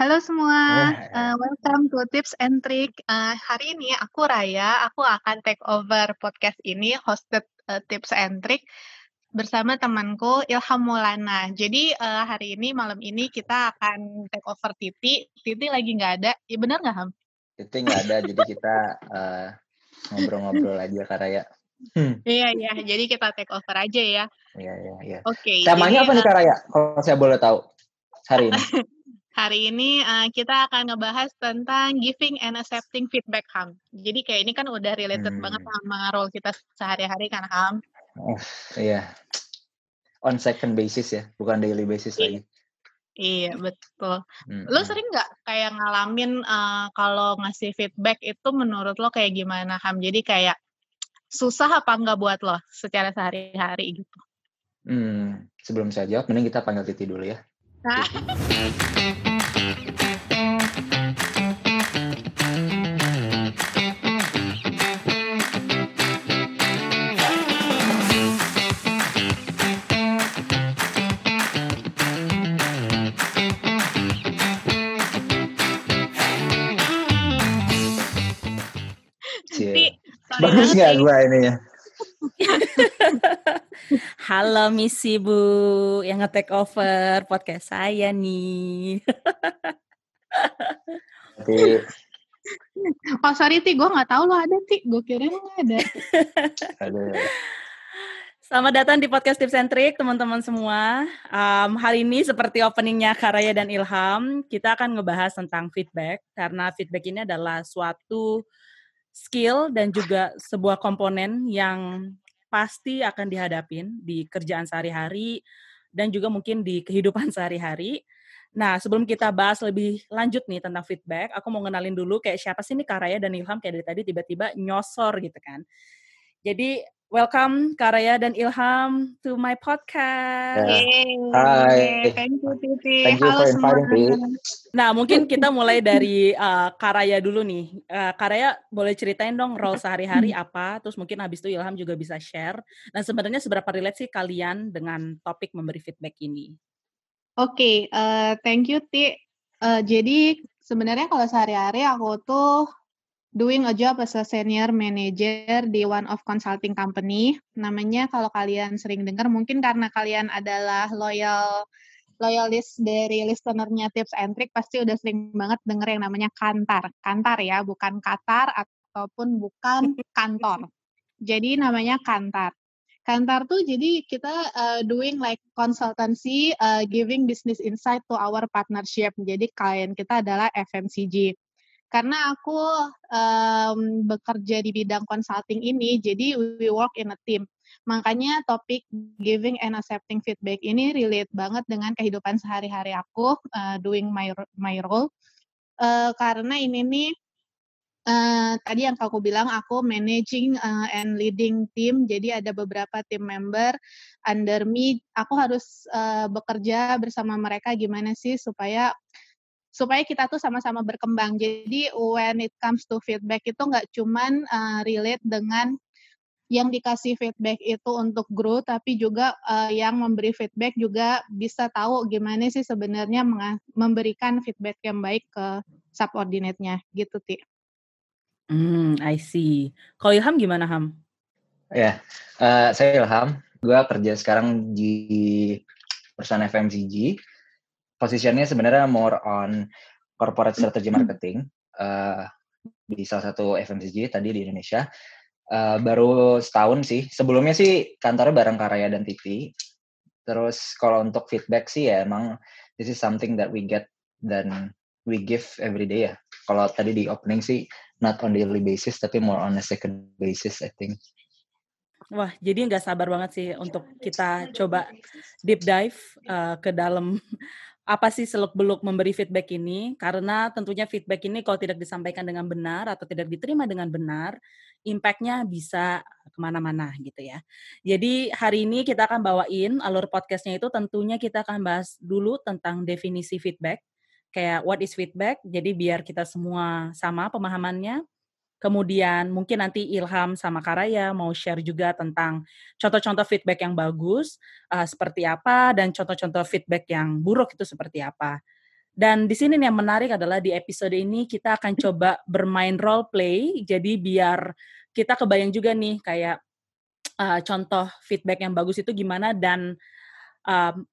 Halo semua, uh, welcome to Tips and Trick. Uh, hari ini aku Raya, aku akan take over podcast ini, hosted uh, Tips and Trick bersama temanku Ilham Maulana. Jadi uh, hari ini malam ini kita akan take over Titi. Titi lagi nggak ada, ya benar nggak Ham? Titi nggak ada, jadi kita ngobrol-ngobrol uh, aja Kak Raya. Hmm. Iya iya, jadi kita take over aja ya. Iya iya iya. Oke. Okay, Temanya apa nih Kak Raya? Kalau saya boleh tahu hari ini. Hari ini uh, kita akan ngebahas tentang giving and accepting feedback Ham. Jadi kayak ini kan udah related hmm. banget sama role kita sehari-hari kan Ham. Oh, iya. On second basis ya, bukan daily basis lagi. Iya betul. Hmm. Lo sering nggak kayak ngalamin uh, kalau ngasih feedback itu menurut lo kayak gimana Ham? Jadi kayak susah apa enggak buat lo secara sehari-hari gitu? Hmm, sebelum saya jawab, mending kita panggil Titi dulu ya. Nah. Bagus nggak gue ini ya? Halo Misi Bu yang nge-take over podcast saya nih. Oke. Oh sorry Ti, gue gak tahu lo ada Ti. Gue kira lo ada. ada. Selamat datang di podcast Tips and Trick teman-teman semua. Um, hari ini seperti openingnya Karaya dan Ilham, kita akan ngebahas tentang feedback karena feedback ini adalah suatu skill dan juga sebuah komponen yang pasti akan dihadapin di kerjaan sehari-hari dan juga mungkin di kehidupan sehari-hari. Nah, sebelum kita bahas lebih lanjut nih tentang feedback, aku mau kenalin dulu kayak siapa sih nih Karaya dan Ilham kayak dari tadi tiba-tiba nyosor gitu kan. Jadi Welcome Karaya dan Ilham to my podcast. Yeah. Hai. Thank you Titi. Thank you Halo for inviting me. Nah, mungkin kita mulai dari uh, Karaya dulu nih. Uh, Karaya boleh ceritain dong role sehari-hari apa, terus mungkin habis itu Ilham juga bisa share. Dan sebenarnya seberapa relate sih kalian dengan topik memberi feedback ini? Oke, okay, uh, thank you Ti. Uh, jadi sebenarnya kalau sehari-hari aku tuh doing a job as a senior manager di one of consulting company. Namanya kalau kalian sering dengar mungkin karena kalian adalah loyal loyalis dari listenernya tips and trick pasti udah sering banget denger yang namanya kantar. Kantar ya, bukan katar ataupun bukan kantor. Jadi namanya kantar. Kantar tuh jadi kita uh, doing like consultancy, uh, giving business insight to our partnership. Jadi klien kita adalah FMCG karena aku um, bekerja di bidang consulting ini, jadi we work in a team. Makanya topik giving and accepting feedback ini relate banget dengan kehidupan sehari-hari aku uh, doing my my role. Uh, karena ini nih uh, tadi yang aku bilang aku managing uh, and leading team, jadi ada beberapa team member under me. Aku harus uh, bekerja bersama mereka gimana sih supaya supaya kita tuh sama-sama berkembang. Jadi when it comes to feedback itu nggak cuman uh, relate dengan yang dikasih feedback itu untuk grow, tapi juga uh, yang memberi feedback juga bisa tahu gimana sih sebenarnya memberikan feedback yang baik ke subordinate-nya, gitu, Ti. Hmm, I see. Kalau Ilham gimana, Ham? Ya, uh, saya Ilham. Gue kerja sekarang di perusahaan FMCG posisinya sebenarnya more on corporate strategy marketing uh, di salah satu FMCG tadi di Indonesia. Uh, baru setahun sih. Sebelumnya sih kantornya bareng Karaya dan TV. Terus kalau untuk feedback sih ya emang this is something that we get dan we give every day ya. Kalau tadi di opening sih not on daily basis tapi more on a second basis I think. Wah, jadi nggak sabar banget sih untuk kita coba deep dive uh, ke dalam apa sih seluk-beluk memberi feedback ini? Karena tentunya feedback ini kalau tidak disampaikan dengan benar atau tidak diterima dengan benar, impact-nya bisa ke mana-mana gitu ya. Jadi hari ini kita akan bawain alur podcastnya itu tentunya kita akan bahas dulu tentang definisi feedback. Kayak what is feedback, jadi biar kita semua sama pemahamannya. Kemudian mungkin nanti Ilham sama Karaya mau share juga tentang contoh-contoh feedback yang bagus uh, seperti apa dan contoh-contoh feedback yang buruk itu seperti apa. Dan di sini yang menarik adalah di episode ini kita akan coba bermain role play. Jadi biar kita kebayang juga nih kayak uh, contoh feedback yang bagus itu gimana dan um,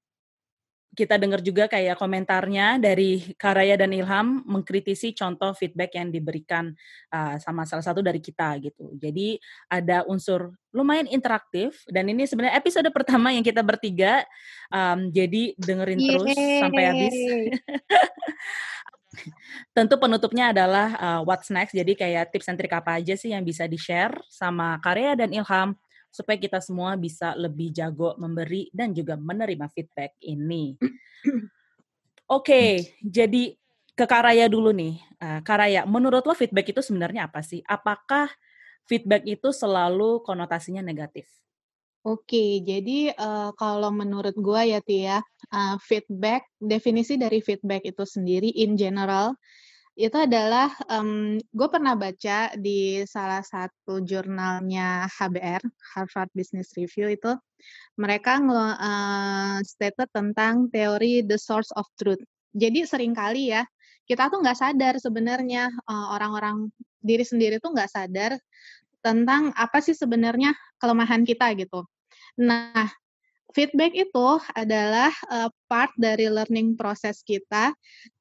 kita dengar juga kayak komentarnya dari Karaya dan Ilham mengkritisi contoh feedback yang diberikan uh, sama salah satu dari kita gitu. Jadi ada unsur lumayan interaktif dan ini sebenarnya episode pertama yang kita bertiga. Um, jadi dengerin Yeay. terus sampai habis. Tentu penutupnya adalah uh, what's next. Jadi kayak tips and trik apa aja sih yang bisa di-share sama Karya dan Ilham supaya kita semua bisa lebih jago memberi dan juga menerima feedback ini. Oke, okay, jadi ke Karaya dulu nih. Uh, Karaya, menurut lo feedback itu sebenarnya apa sih? Apakah feedback itu selalu konotasinya negatif? Oke, jadi uh, kalau menurut gue ya Tia, uh, feedback definisi dari feedback itu sendiri in general itu adalah um, gue pernah baca di salah satu jurnalnya HBR Harvard Business Review itu mereka uh, stated tentang teori the source of truth. Jadi sering kali ya kita tuh nggak sadar sebenarnya uh, orang-orang diri sendiri tuh nggak sadar tentang apa sih sebenarnya kelemahan kita gitu. Nah, feedback itu adalah uh, part dari learning proses kita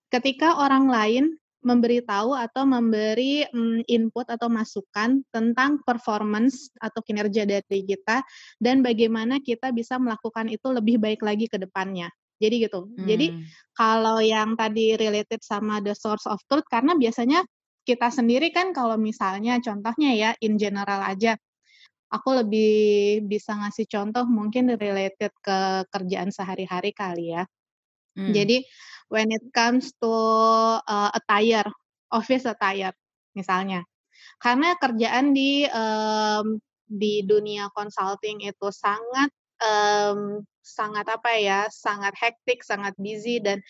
ketika orang lain memberitahu atau memberi um, input atau masukan tentang performance atau kinerja dari kita dan bagaimana kita bisa melakukan itu lebih baik lagi ke depannya. Jadi gitu. Hmm. Jadi kalau yang tadi related sama the source of truth karena biasanya kita sendiri kan kalau misalnya contohnya ya in general aja aku lebih bisa ngasih contoh mungkin related ke kerjaan sehari-hari kali ya. Hmm. Jadi when it comes to uh, attire, office attire misalnya. Karena kerjaan di um, di dunia consulting itu sangat um, sangat apa ya, sangat hektik, sangat busy dan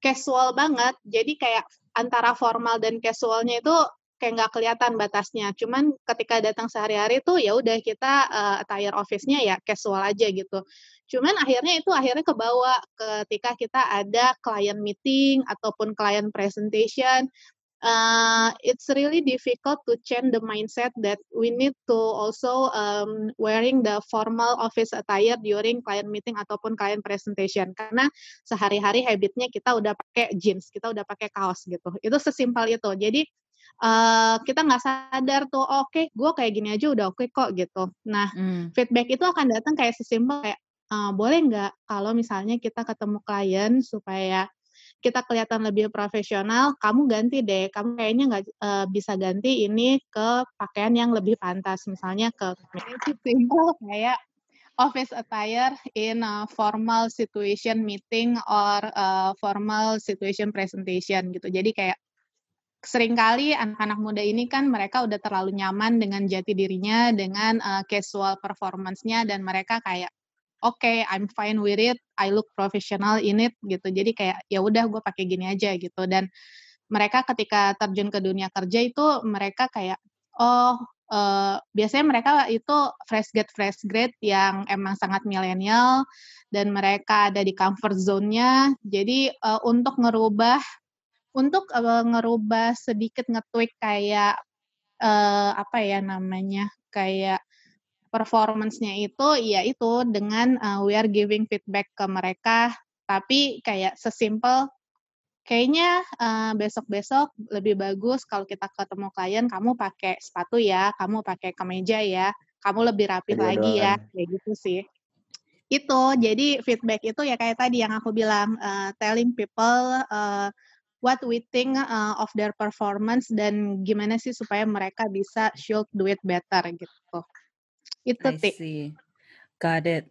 casual banget. Jadi kayak antara formal dan casualnya itu kayak nggak kelihatan batasnya. Cuman ketika datang sehari-hari tuh ya udah kita uh, attire office-nya ya casual aja gitu. Cuman akhirnya itu akhirnya kebawa ketika kita ada client meeting ataupun client presentation. Uh, it's really difficult to change the mindset that we need to also um, wearing the formal office attire during client meeting ataupun client presentation karena sehari-hari habitnya kita udah pakai jeans, kita udah pakai kaos gitu. Itu sesimpel itu. Jadi uh, kita nggak sadar tuh oh, oke okay, gue kayak gini aja udah oke okay kok gitu nah hmm. feedback itu akan datang kayak sesimpel kayak uh, boleh nggak kalau misalnya kita ketemu klien supaya kita kelihatan lebih profesional, kamu ganti deh, kamu kayaknya nggak uh, bisa ganti ini ke pakaian yang lebih pantas, misalnya ke simple kayak office attire in a formal situation meeting or a formal situation presentation gitu. Jadi kayak sering kali anak-anak muda ini kan mereka udah terlalu nyaman dengan jati dirinya, dengan uh, casual performance-nya dan mereka kayak oke, okay, I'm fine with it, I look professional in it gitu. Jadi kayak ya udah gue pakai gini aja gitu dan mereka ketika terjun ke dunia kerja itu mereka kayak oh uh, biasanya mereka itu fresh grade fresh grade yang emang sangat milenial dan mereka ada di comfort zone-nya. Jadi uh, untuk ngerubah untuk uh, ngerubah sedikit nge-tweak kayak uh, apa ya namanya kayak performance-nya itu ya itu dengan uh, we are giving feedback ke mereka tapi kayak sesimpel kayaknya uh, besok-besok lebih bagus kalau kita ketemu klien kamu pakai sepatu ya, kamu pakai kemeja ya, kamu lebih rapi lagi ya, kayak gitu sih. Itu jadi feedback itu ya kayak tadi yang aku bilang uh, telling people uh, what we think uh, of their performance dan gimana sih supaya mereka bisa should do it better gitu. Itu sih. Got it.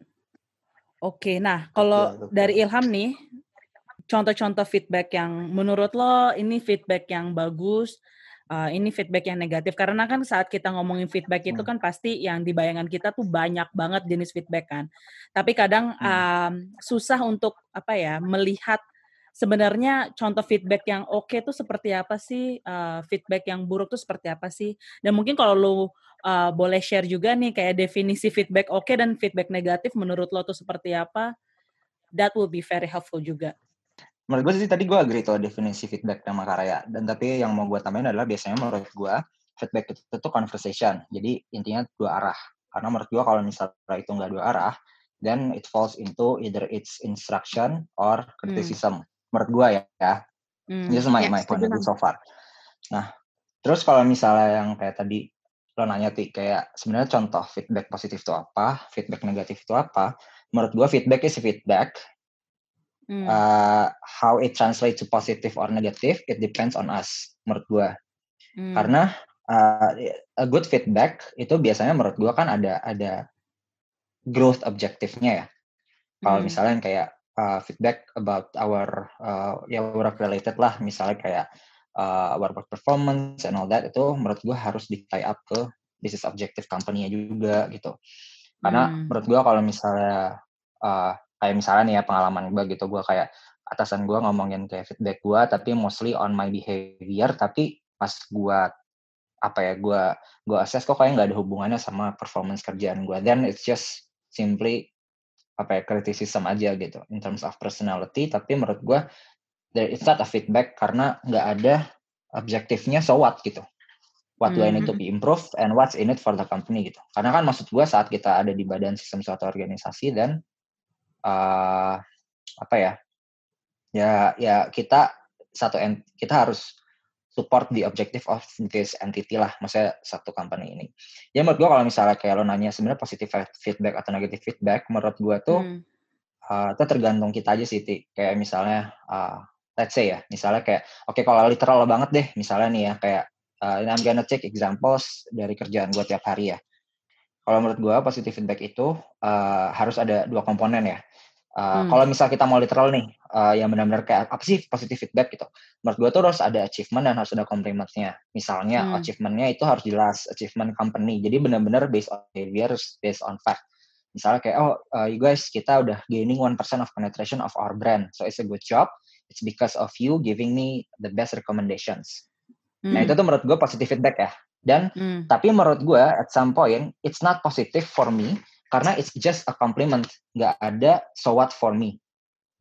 Oke, okay, nah kalau dari Ilham nih, contoh-contoh feedback yang menurut lo ini feedback yang bagus, uh, ini feedback yang negatif karena kan saat kita ngomongin feedback itu hmm. kan pasti yang di bayangan kita tuh banyak banget jenis feedback kan. Tapi kadang um, susah untuk apa ya melihat sebenarnya contoh feedback yang oke okay tuh seperti apa sih? Uh, feedback yang buruk tuh seperti apa sih? Dan mungkin kalau lo uh, boleh share juga nih kayak definisi feedback oke okay dan feedback negatif menurut lo tuh seperti apa? That will be very helpful juga. menurut gue sih tadi gue agree tuh definisi feedback sama karya dan tapi yang mau gue tambahin adalah biasanya menurut gue feedback itu tuh conversation jadi intinya dua arah karena menurut gue kalau misalnya itu nggak dua arah then it falls into either its instruction or criticism hmm. Menurut gue ya ya hmm. just my, yeah, my point of view so far nah terus kalau misalnya yang kayak tadi lo nanya ti kayak sebenarnya contoh feedback positif itu apa feedback negatif itu apa menurut gue feedback is feedback Hmm. Uh, how it translates to positive or negative, it depends on us, menurut gue. Hmm. Karena uh, a good feedback itu biasanya menurut gue kan ada ada growth objektifnya ya. Kalau hmm. misalnya kayak uh, feedback about our uh, ya work related lah, misalnya kayak uh, our work performance and all that itu menurut gue harus di tie up ke business objective company-nya juga gitu. Karena hmm. menurut gue kalau misalnya uh, kayak misalnya nih ya pengalaman gue gitu gue kayak atasan gue ngomongin kayak feedback gue tapi mostly on my behavior tapi pas gue apa ya gue gue assess kok kayak nggak ada hubungannya sama performance kerjaan gue then it's just simply apa ya criticism aja gitu in terms of personality. Tapi menurut gue there it's not a feedback karena nggak ada objektifnya so what gitu. What do I need to hmm. be improved and what's in it for the company gitu. Karena kan maksud gue saat kita ada di badan sistem suatu organisasi dan uh, apa ya ya ya kita satu kita harus support the objective of this entity lah, maksudnya satu company ini. Ya menurut gue kalau misalnya kayak lo nanya sebenarnya positif feedback atau negatif feedback, menurut gue tuh hmm. uh, itu tergantung kita aja sih, Ti. kayak misalnya uh, let's say ya, misalnya kayak oke okay, kalau literal banget deh, misalnya nih ya kayak uh, I'm gonna take examples dari kerjaan gue tiap hari ya. Kalau menurut gue positif feedback itu uh, harus ada dua komponen ya. Uh, hmm. Kalau misal kita mau literal nih, uh, yang benar-benar kayak apa sih positive feedback gitu. Menurut gue tuh harus ada achievement dan harus ada complimentnya. Misalnya hmm. achievementnya itu harus jelas achievement company. Jadi benar-benar based on behavior, based on fact. Misalnya kayak oh uh, you guys kita udah gaining one percent of penetration of our brand, so it's a good job. It's because of you giving me the best recommendations. Hmm. Nah itu tuh menurut gue positive feedback ya. Dan hmm. tapi menurut gue at some point it's not positive for me karena it's just a compliment. Nggak ada so what for me?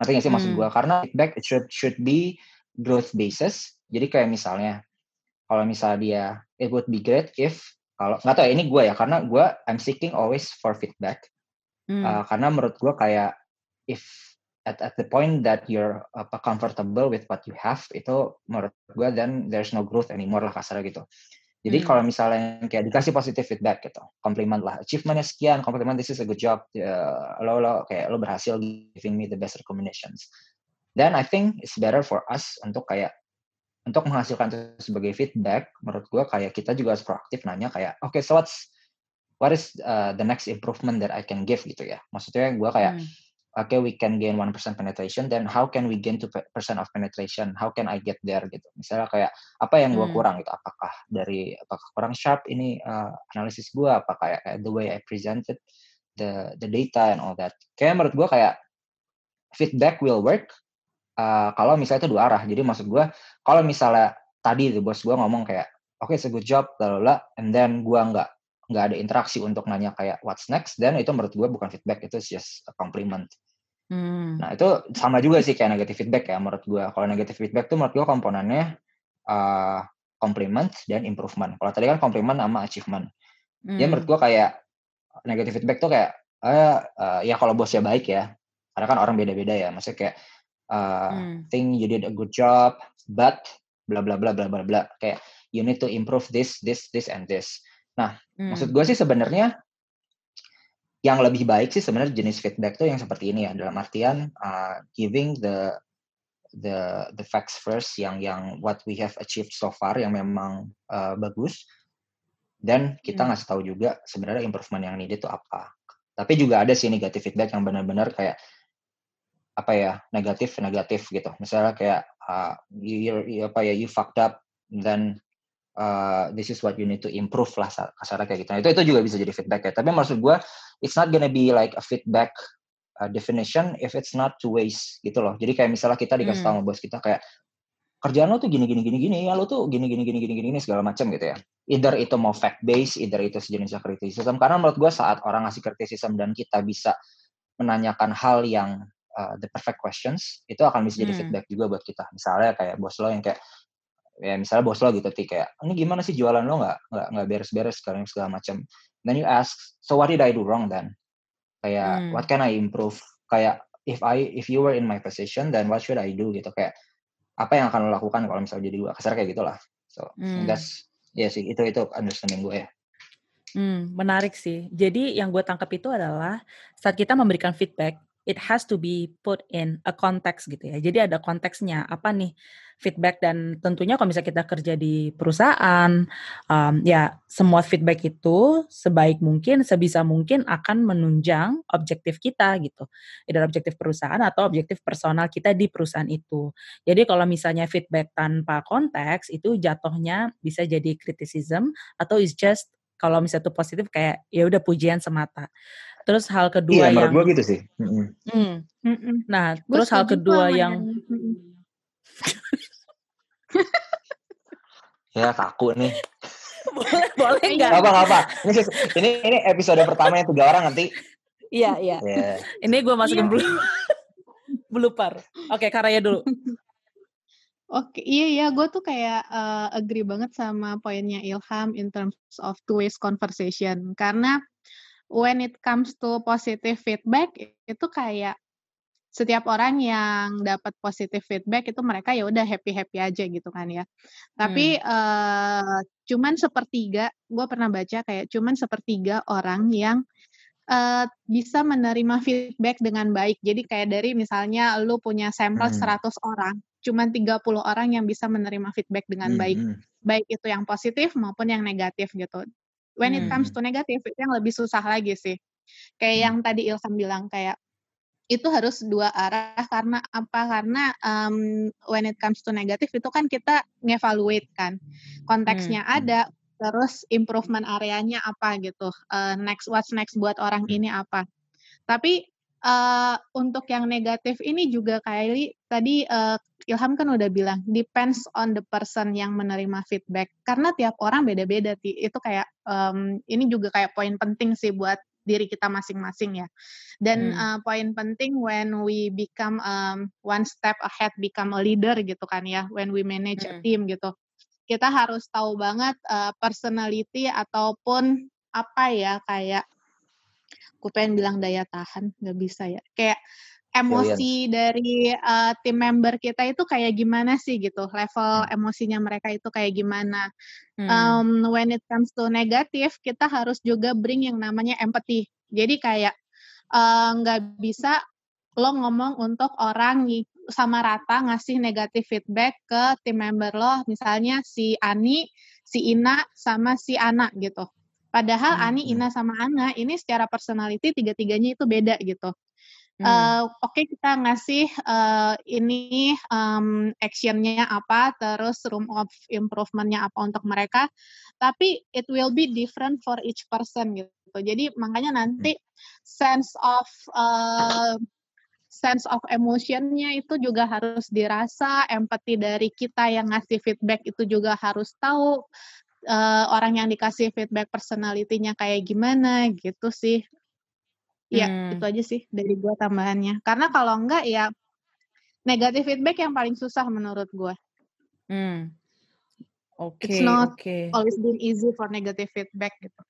Nanti nggak sih hmm. maksud gue karena feedback it should should be growth basis. Jadi kayak misalnya kalau misalnya dia it would be great if kalau nggak tahu ya ini gue ya karena gue I'm seeking always for feedback. Hmm. uh, karena menurut gue kayak if at at the point that you're apa comfortable with what you have itu menurut gue then there's no growth anymore lah kasarnya gitu jadi hmm. kalau misalnya kayak dikasih positive feedback gitu, komplimen lah, achievementnya sekian, komplimen this is a good job, uh, lo lo kayak lo berhasil giving me the best recommendations. Then I think it's better for us untuk kayak untuk menghasilkan itu sebagai feedback, menurut gue kayak kita juga harus proaktif nanya kayak, oke, okay, so what's what is uh, the next improvement that I can give gitu ya. Maksudnya gue kayak hmm okay we can gain one percent penetration then how can we gain two percent of penetration? How can I get there gitu. Misalnya kayak apa yang gue hmm. kurang gitu? Apakah dari apakah kurang sharp ini uh, analisis gue apa kayak, kayak the way I presented the the data and all that. Kayak menurut gue kayak feedback will work uh, kalau misalnya itu dua arah. Jadi maksud gue kalau misalnya tadi tuh bos gue ngomong kayak oke okay, it's a good job lalu and then gue nggak nggak ada interaksi untuk nanya kayak what's next? Dan itu menurut gue bukan feedback itu just a compliment. Hmm. nah itu sama juga sih kayak negatif feedback ya menurut gue kalau negatif feedback tuh menurut gue komponennya uh, compliment dan improvement. Kalau tadi kan compliment sama achievement. Hmm. ya menurut gue kayak negatif feedback tuh kayak uh, uh, ya kalau bosnya baik ya. Karena kan orang beda-beda ya maksudnya kayak uh, hmm. think you did a good job but bla bla bla bla bla bla. Kayak you need to improve this this this and this Nah, hmm. maksud gue sih sebenarnya yang lebih baik sih sebenarnya jenis feedback tuh yang seperti ini ya dalam artian uh, giving the the the facts first yang yang what we have achieved so far yang memang uh, bagus dan kita hmm. ngasih tahu juga sebenarnya improvement yang needed itu apa. Tapi juga ada sih negatif feedback yang benar-benar kayak apa ya negatif negatif gitu. Misalnya kayak uh, you, you apa ya you fucked up dan uh, this is what you need to improve lah kasarnya kayak gitu. Nah, itu itu juga bisa jadi feedback ya. Tapi maksud gue it's not gonna be like a feedback uh, definition if it's not two ways gitu loh. Jadi kayak misalnya kita dikasih hmm. tahu sama bos kita kayak kerjaan lo tuh gini gini gini gini ya lo tuh gini gini gini gini gini segala macam gitu ya. Either itu mau fact based, either itu sejenis criticism. Karena menurut gue saat orang ngasih criticism dan kita bisa menanyakan hal yang uh, the perfect questions itu akan bisa jadi Hmm. feedback juga buat kita misalnya kayak bos lo yang kayak ya misalnya bos lo gitu ti kayak ini gimana sih jualan lo? Nggak nggak nggak beres-beres sekarang segala macam then you ask so what did I do wrong then? Kayak Hmm. what can I improve? Kayak if I if you were in my position then what should I do? Gitu kayak apa yang akan lo lakukan kalau misalnya jadi gue kasar kayak gitulah. So Hmm. that's ya sih itu itu understanding gue ya. Hmm, menarik sih. Jadi yang gue tangkap itu adalah saat kita memberikan feedback, it has to be put in a context gitu ya. Jadi ada konteksnya apa nih feedback dan tentunya kalau misalnya kita kerja di perusahaan, um, ya semua feedback itu sebaik mungkin, sebisa mungkin akan menunjang objektif kita gitu. Either objektif perusahaan atau objektif personal kita di perusahaan itu. Jadi kalau misalnya feedback tanpa konteks itu jatuhnya bisa jadi criticism atau is just kalau misalnya itu positif kayak ya udah pujian semata. Terus hal kedua iya yang gue gitu sih Mm-mm. Hmm, Mm-mm. nah Gua terus hal kedua yang ya kaku nih boleh boleh Iya. nggak? Gak apa gak apa ini, ini ini episode pertama yang tiga orang nanti Iya iya. ya Ini gue masukin Iya. blue blooper. Oke Karaya dulu. Oke, iya iya, gue tuh kayak eh, agree banget sama poinnya Ilham in terms of two ways conversation. Karena when it comes to positive feedback itu kayak setiap orang yang dapat positive feedback itu mereka ya udah happy happy aja gitu kan ya. Tapi eh, cuman sepertiga, gue pernah baca kayak cuman sepertiga orang yang eh, bisa menerima feedback dengan baik. Jadi kayak dari misalnya lu punya sampel Hmm. 100 orang, cuman 30 orang yang bisa menerima feedback dengan Hmm, baik. hmm. Baik itu yang positif maupun yang negatif gitu. When it Hmm. comes to negatif itu yang lebih susah lagi sih. Kayak Hmm. yang tadi Ilham bilang kayak itu harus dua arah karena apa? Karena um, when it comes to negatif itu kan kita ngevaluate kan. Konteksnya Hmm. ada, terus improvement areanya apa gitu. Eh, next what's next buat orang Hmm. ini apa. Tapi eh, untuk yang negatif ini juga Kylie tadi eh, Ilham kan udah bilang depends on the person yang menerima feedback karena tiap orang beda-beda itu kayak em, ini juga kayak poin penting sih buat diri kita masing-masing ya dan Hmm. eh, poin penting when we become um, one step ahead become a leader gitu kan ya when we manage a Hmm. team gitu kita harus tahu banget eh, personality ataupun apa ya kayak aku pengen bilang daya tahan nggak bisa ya. Kayak emosi dari uh, tim member kita itu kayak gimana sih gitu? Level emosinya mereka itu kayak gimana? Hmm. um, when it comes to negatif kita harus juga bring yang namanya empathy. Jadi kayak uh, nggak bisa lo ngomong untuk orang ng- sama rata ngasih negatif feedback ke tim member lo. Misalnya si Ani si Ina sama si Ana gitu padahal Hmm, Ani hmm. Ina sama Ana ini secara personality tiga-tiganya itu beda gitu Hmm. Eh, Oke kita ngasih eh, ini em, actionnya apa, terus room of improvementnya apa untuk mereka, tapi it will be different for each person gitu. Jadi makanya nanti sense of eh, sense of emotionnya itu juga harus dirasa, empathy dari kita yang ngasih feedback itu juga harus tahu eh, orang yang dikasih feedback personality-nya kayak gimana gitu sih. Ya, Hmm. itu aja sih dari gua tambahannya. Karena kalau enggak ya negatif feedback yang paling susah menurut gua. Hmm. Oke, It's not oke. Always been easy for negative feedback gitu.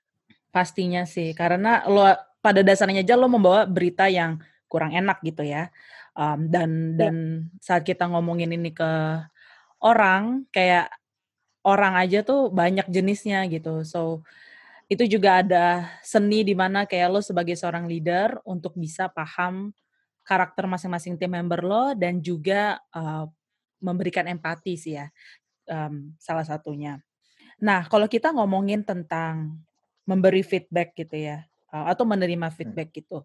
Pastinya sih, karena lo pada dasarnya aja lo membawa berita yang kurang enak gitu ya. Um, dan Iya. dan saat kita ngomongin ini ke orang, kayak orang aja tuh banyak jenisnya gitu. So itu juga ada seni di mana kayak lo sebagai seorang leader untuk bisa paham karakter masing-masing tim member lo dan juga uh, memberikan empati sih ya um, salah satunya. Nah kalau kita ngomongin tentang memberi feedback gitu ya uh, atau menerima feedback gitu,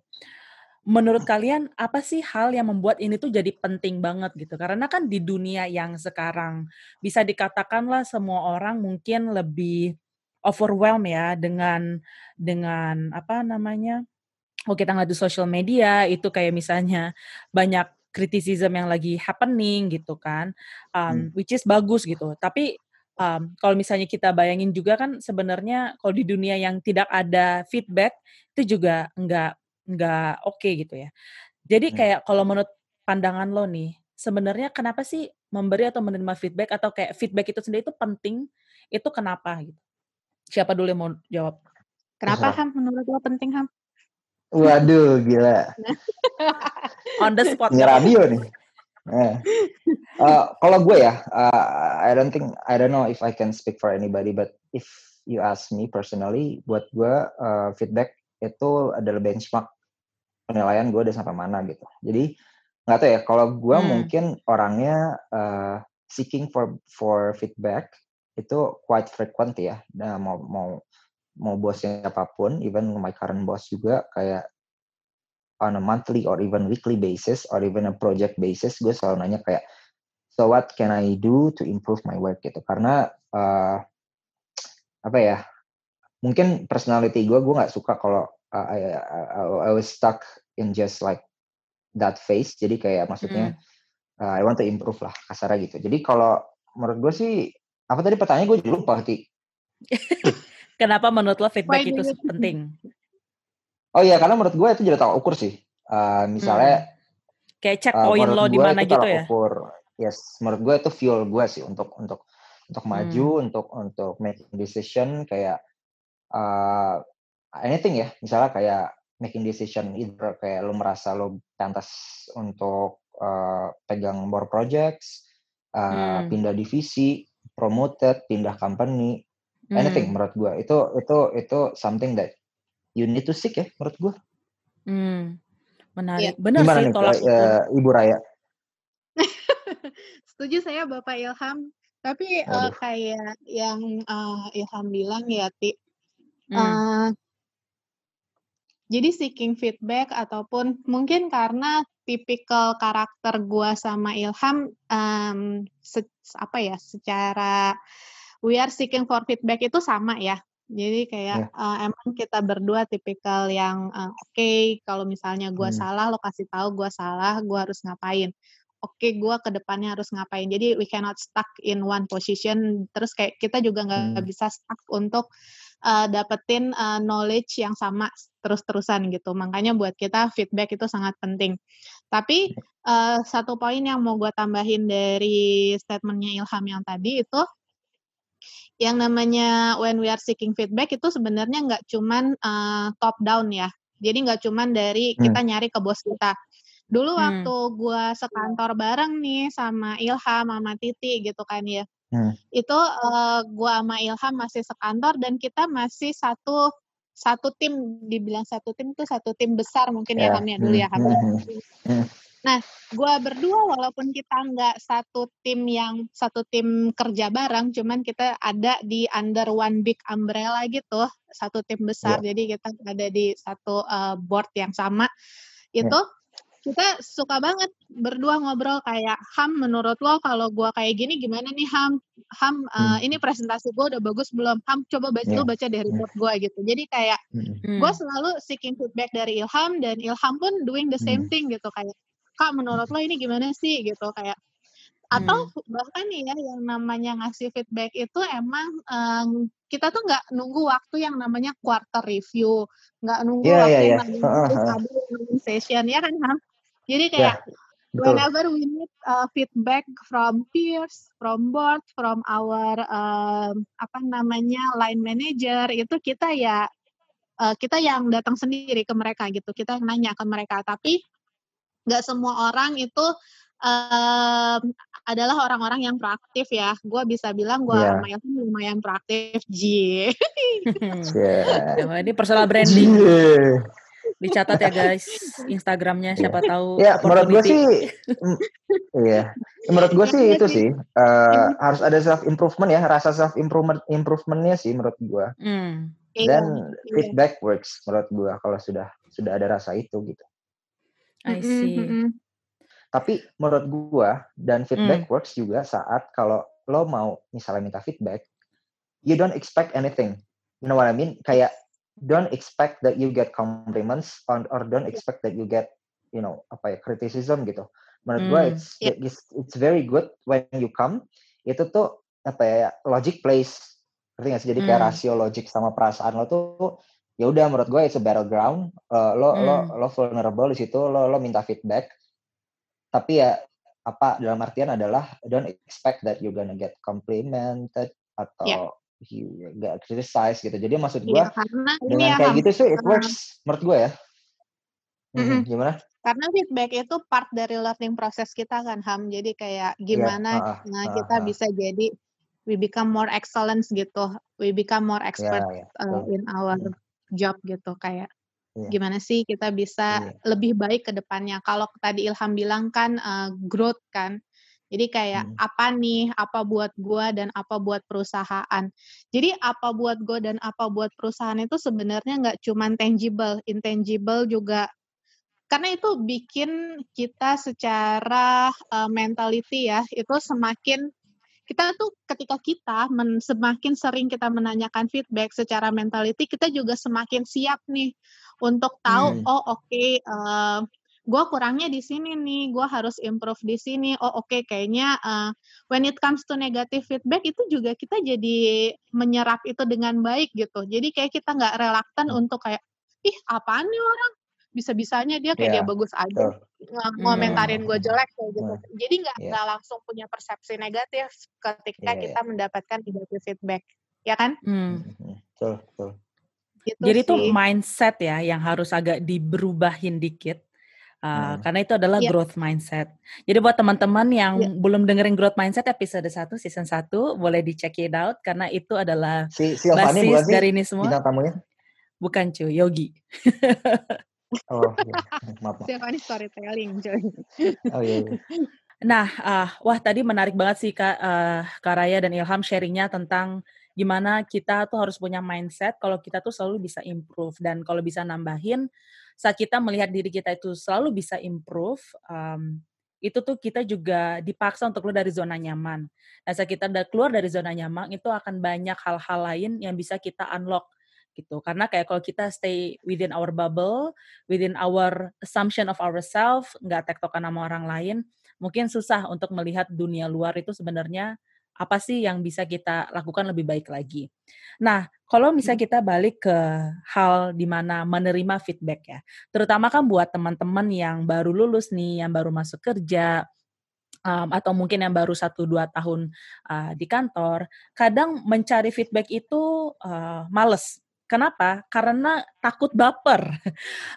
menurut kalian apa sih hal yang membuat ini tuh jadi penting banget gitu? Karena kan di dunia yang sekarang bisa dikatakanlah semua orang mungkin lebih overwhelm ya dengan dengan apa namanya kalau kita ngeliat di social media itu kayak misalnya banyak criticism yang lagi happening gitu kan um, Hmm. which is bagus gitu tapi um, kalau misalnya kita bayangin juga kan sebenarnya kalau di dunia yang tidak ada feedback itu juga nggak nggak oke gitu ya Jadi kayak kalau menurut pandangan lo nih, sebenarnya kenapa sih memberi atau menerima feedback atau kayak feedback itu sendiri itu penting? Itu kenapa gitu? Siapa dulu yang mau jawab? Kenapa Ham menurut lo penting Ham? Waduh, gila. On the spot. Ini radio nih. Eh. Uh, kalau gue ya, uh, I don't think, I don't know if I can speak for anybody, but if you ask me personally, buat gue uh, feedback itu adalah benchmark penilaian gue udah sampai mana gitu. Jadi nggak tahu ya, kalau gue hmm. mungkin orangnya uh, seeking for for feedback itu quite frequent ya. Nah, mau mau mau bosnya apa pun, even my current boss juga kayak on a monthly or even weekly basis or even a project basis gue selalu nanya kayak so what can I do to improve my work gitu karena uh, apa ya mungkin personality gue gue nggak suka kalau I, I, I was stuck in just like that phase jadi kayak maksudnya mm. uh, I want to improve lah kasarnya gitu jadi kalau menurut gue sih apa tadi pertanyaan gue lupa hati Kenapa menurut lo feedback Why itu penting? Oh iya, karena menurut gue itu jadi tolak ukur sih. Uh, misalnya hmm. kayak cek uh, poin lo di mana gitu ya. Ukur, yes, menurut gue itu fuel gue sih untuk untuk untuk maju, hmm. untuk untuk making decision kayak uh, anything ya. Misalnya kayak making decision either kayak lo merasa lo pantas untuk uh, pegang more projects, uh, hmm. pindah divisi, promoted, pindah company, anything hmm. menurut gue itu itu itu something that you need to seek ya menurut gue. Hmm, menarik. Ya. Benar sih nih, tolak uh, Ibu Raya. Setuju saya Bapak Ilham. Tapi uh, kayak yang uh, Ilham bilang ya, Ti. Hmm. Uh, jadi seeking feedback ataupun mungkin karena tipikal karakter gua sama Ilham um, se apa ya secara we are seeking for feedback itu sama ya jadi kayak yeah. uh, emang kita berdua tipikal yang uh, oke okay, kalau misalnya gue hmm. salah lo kasih tahu gue salah gue harus ngapain. Oke okay, gue ke depannya harus ngapain. Jadi we cannot stuck in one position. Terus kayak kita juga nggak hmm. bisa stuck untuk uh, dapetin uh, knowledge yang sama terus-terusan gitu. Makanya buat kita feedback itu sangat penting. Tapi uh, satu poin yang mau gue tambahin dari statementnya Ilham yang tadi itu yang namanya when we are seeking feedback itu sebenarnya nggak cuman uh, top down ya. Jadi nggak cuman dari hmm. kita nyari ke bos kita. Dulu hmm. waktu gue sekantor bareng nih sama Ilham, sama Titi gitu kan ya. Hmm. Itu uh, gue sama Ilham masih sekantor dan kita masih satu satu tim dibilang satu tim itu satu tim besar mungkin yeah. ya Ham ya dulu ya Ham. Hmm. Hmm. Nah, gue berdua walaupun kita nggak satu tim yang satu tim kerja bareng, cuman kita ada di under one big umbrella gitu, satu tim besar. Yeah. Jadi kita ada di satu uh, board yang sama. Itu yeah. Kita suka banget berdua ngobrol kayak Ham, menurut lo kalau gue kayak gini gimana nih Ham? Ham, uh, hmm. ini presentasi gue udah bagus belum? Ham, coba baca yeah. baca dari report gue gitu. Jadi kayak hmm. gue selalu seeking feedback dari Ilham dan Ilham pun doing the same hmm. thing gitu kayak kak menurut lo ini gimana sih gitu kayak atau hmm. bahkan nih ya yang namanya ngasih feedback itu emang um, kita tuh nggak nunggu waktu yang namanya quarter review nggak nunggu yeah, waktu yeah, yang yeah. namanya uh, session ya kan Ham jadi ya, kayak yeah. Betul. Whenever we need uh, feedback from peers, from board, from our um, apa namanya line manager itu kita ya uh, kita yang datang sendiri ke mereka gitu, kita yang nanya ke mereka. Tapi nggak semua orang itu um, adalah orang-orang yang proaktif ya. Gue bisa bilang gue yeah. lumayan lumayan proaktif. J. yeah. ini personal branding. Yeah. Dicatat ya guys, Instagramnya siapa yeah. tahu. Ya menurut gue sih, iya. Menurut gue sih itu sih uh, harus ada self improvement ya, rasa self improvement improvementnya sih menurut gue. Mm. Dan yeah. feedback works menurut gue kalau sudah sudah ada rasa itu gitu. I see. Tapi menurut gua dan feedback mm. works juga saat kalau lo mau misalnya minta feedback, you don't expect anything. You know what I mean? Kayak don't expect that you get compliments or, or don't expect that you get you know apa ya criticism gitu. Menurut mm. gua it's, yeah. it's it's very good when you come itu tuh apa ya logic plays ngerti gak sih jadi kayak mm. rasio logik sama perasaan lo tuh ya udah menurut gue it's a battleground uh, lo hmm. lo lo vulnerable di situ lo lo minta feedback tapi ya apa dalam artian adalah don't expect that you're gonna get complimented atau yeah. You gak criticize gitu jadi maksud gue yeah, dengan ya, kayak gitu sih it works menurut gue ya mm -hmm. gimana karena feedback itu part dari learning proses kita kan Ham jadi kayak iya, gimana yeah, uh, nah, uh, kita uh, bisa jadi we become more excellence gitu we become more expert yeah, yeah. Uh, in our yeah. job gitu kayak yeah. gimana sih kita bisa yeah. lebih baik ke depannya kalau tadi Ilham bilang kan uh, growth kan jadi kayak hmm. apa nih, apa buat gua dan apa buat perusahaan. Jadi apa buat gua dan apa buat perusahaan itu sebenarnya nggak cuma tangible, intangible juga karena itu bikin kita secara uh, mentality ya itu semakin kita tuh ketika kita men, semakin sering kita menanyakan feedback secara mentality kita juga semakin siap nih untuk tahu hmm. oh oke okay, uh, eh, gue kurangnya di sini nih gue harus improve di sini oh oke okay, kayaknya uh, when it comes to negative feedback itu juga kita jadi menyerap itu dengan baik gitu jadi kayak kita nggak relaktan hmm. untuk kayak ih apaan nih orang bisa-bisanya dia kayak yeah. dia bagus aja uh. ngomentarin gue jelek kayak gitu. Uh. Jadi nggak yeah. nggak langsung punya persepsi negatif ketika yeah, kita yeah. mendapatkan negatif feedback, ya kan? Hmm. Betul, betul. Gitu Jadi itu mindset ya yang harus agak diberubahin dikit. Uh, hmm. Karena itu adalah yeah. growth mindset. Jadi buat teman-teman yang yeah. belum dengerin growth mindset episode 1 season 1 boleh di check it out karena itu adalah si, si basis dari ini semua. Bukan cuy, Yogi. Oh, iya. maaf. Siapa nih storytelling, coy. Oh iya. iya. Nah, uh, wah tadi menarik banget sih Kak, uh, Kak Raya dan Ilham sharingnya tentang gimana kita tuh harus punya mindset kalau kita tuh selalu bisa improve dan kalau bisa nambahin saat kita melihat diri kita itu selalu bisa improve, um, itu tuh kita juga dipaksa untuk keluar dari zona nyaman. Nah, saat kita udah keluar dari zona nyaman, itu akan banyak hal-hal lain yang bisa kita unlock gitu. Karena kayak kalau kita stay within our bubble, within our assumption of ourselves, nggak tektokan sama orang lain, mungkin susah untuk melihat dunia luar itu sebenarnya apa sih yang bisa kita lakukan lebih baik lagi. Nah, kalau misalnya hmm. kita balik ke hal di mana menerima feedback ya, terutama kan buat teman-teman yang baru lulus nih, yang baru masuk kerja, um, atau mungkin yang baru satu dua tahun uh, di kantor, kadang mencari feedback itu uh, males Kenapa? Karena takut baper.